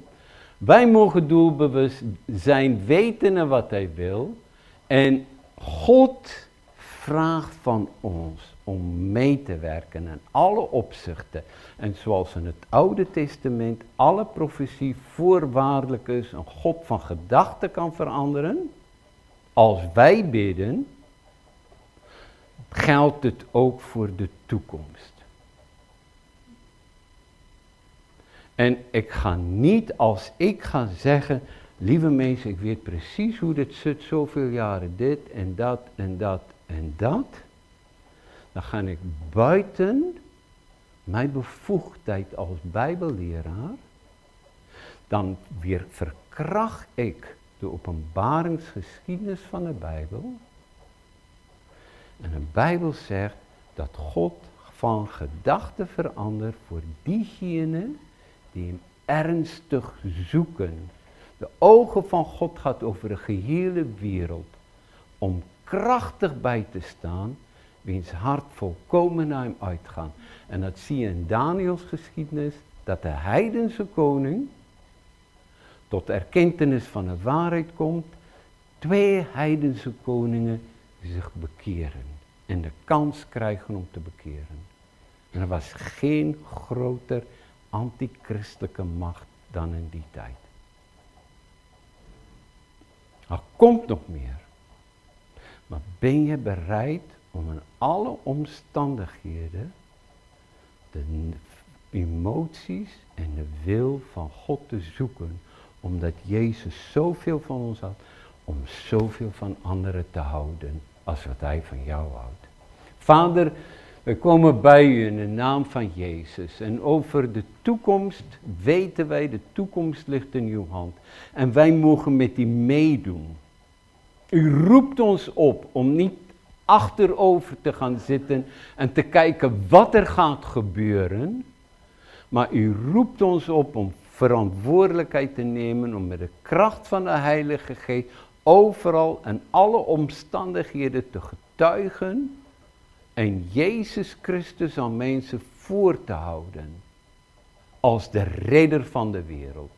Wij mogen doelbewust zijn, weten wat hij wil. En God vraagt van ons om mee te werken in alle opzichten. En zoals in het Oude Testament alle profetie voorwaardelijk is, een God van gedachten kan veranderen. Als wij bidden, geldt het ook voor de toekomst. En ik ga niet als ik ga zeggen, lieve mensen, ik weet precies hoe dit zit, zoveel jaren dit en dat en dat en dat. Dan ga ik buiten mijn bevoegdheid als bijbelleraar, dan weer verkracht ik de openbaringsgeschiedenis van de Bijbel. En de Bijbel zegt dat God van gedachten verandert voor diegenen die hem ernstig zoeken. De ogen van God gaat over de gehele wereld om krachtig bij te staan, wiens hart volkomen naar hem uitgaan. En dat zie je in Daniels geschiedenis, dat de heidense koning tot erkentenis van de waarheid komt, twee heidense koningen zich bekeren en de kans krijgen om te bekeren. En er was geen groter antichristelijke macht dan in die tijd. Er komt nog meer. Maar ben je bereid om in alle omstandigheden de emoties en de wil van God te zoeken, omdat Jezus zoveel van ons had, om zoveel van anderen te houden als wat Hij van jou houdt. Vader, we komen bij u in de naam van Jezus. En over de toekomst weten wij, de toekomst ligt in uw hand. En wij mogen met die meedoen. U roept ons op om niet achterover te gaan zitten en te kijken wat er gaat gebeuren. Maar u roept ons op om verantwoordelijkheid te nemen om met de kracht van de Heilige Geest overal en alle omstandigheden te getuigen en Jezus Christus aan mensen voor te houden als de redder van de wereld.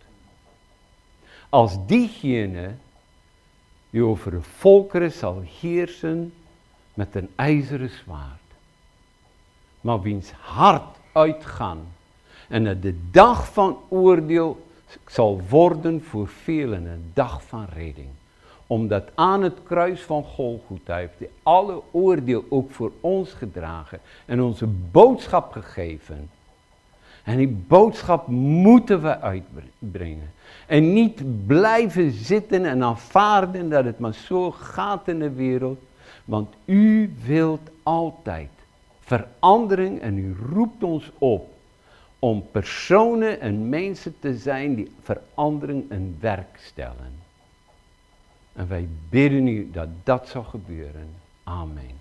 Als diegene die over de volkeren zal heersen met een ijzeren zwaard. Maar wiens hart uitgaan en het de dag van oordeel zal worden voor velen een dag van redding omdat aan het kruis van Golgotha heeft hij alle oordeel ook voor ons gedragen en onze boodschap gegeven. En die boodschap moeten we uitbrengen. En niet blijven zitten en aanvaarden dat het maar zo gaat in de wereld. Want u wilt altijd verandering en u roept ons op om personen en mensen te zijn die verandering in werk stellen. En wij bidden u dat dat zal gebeuren. Amen.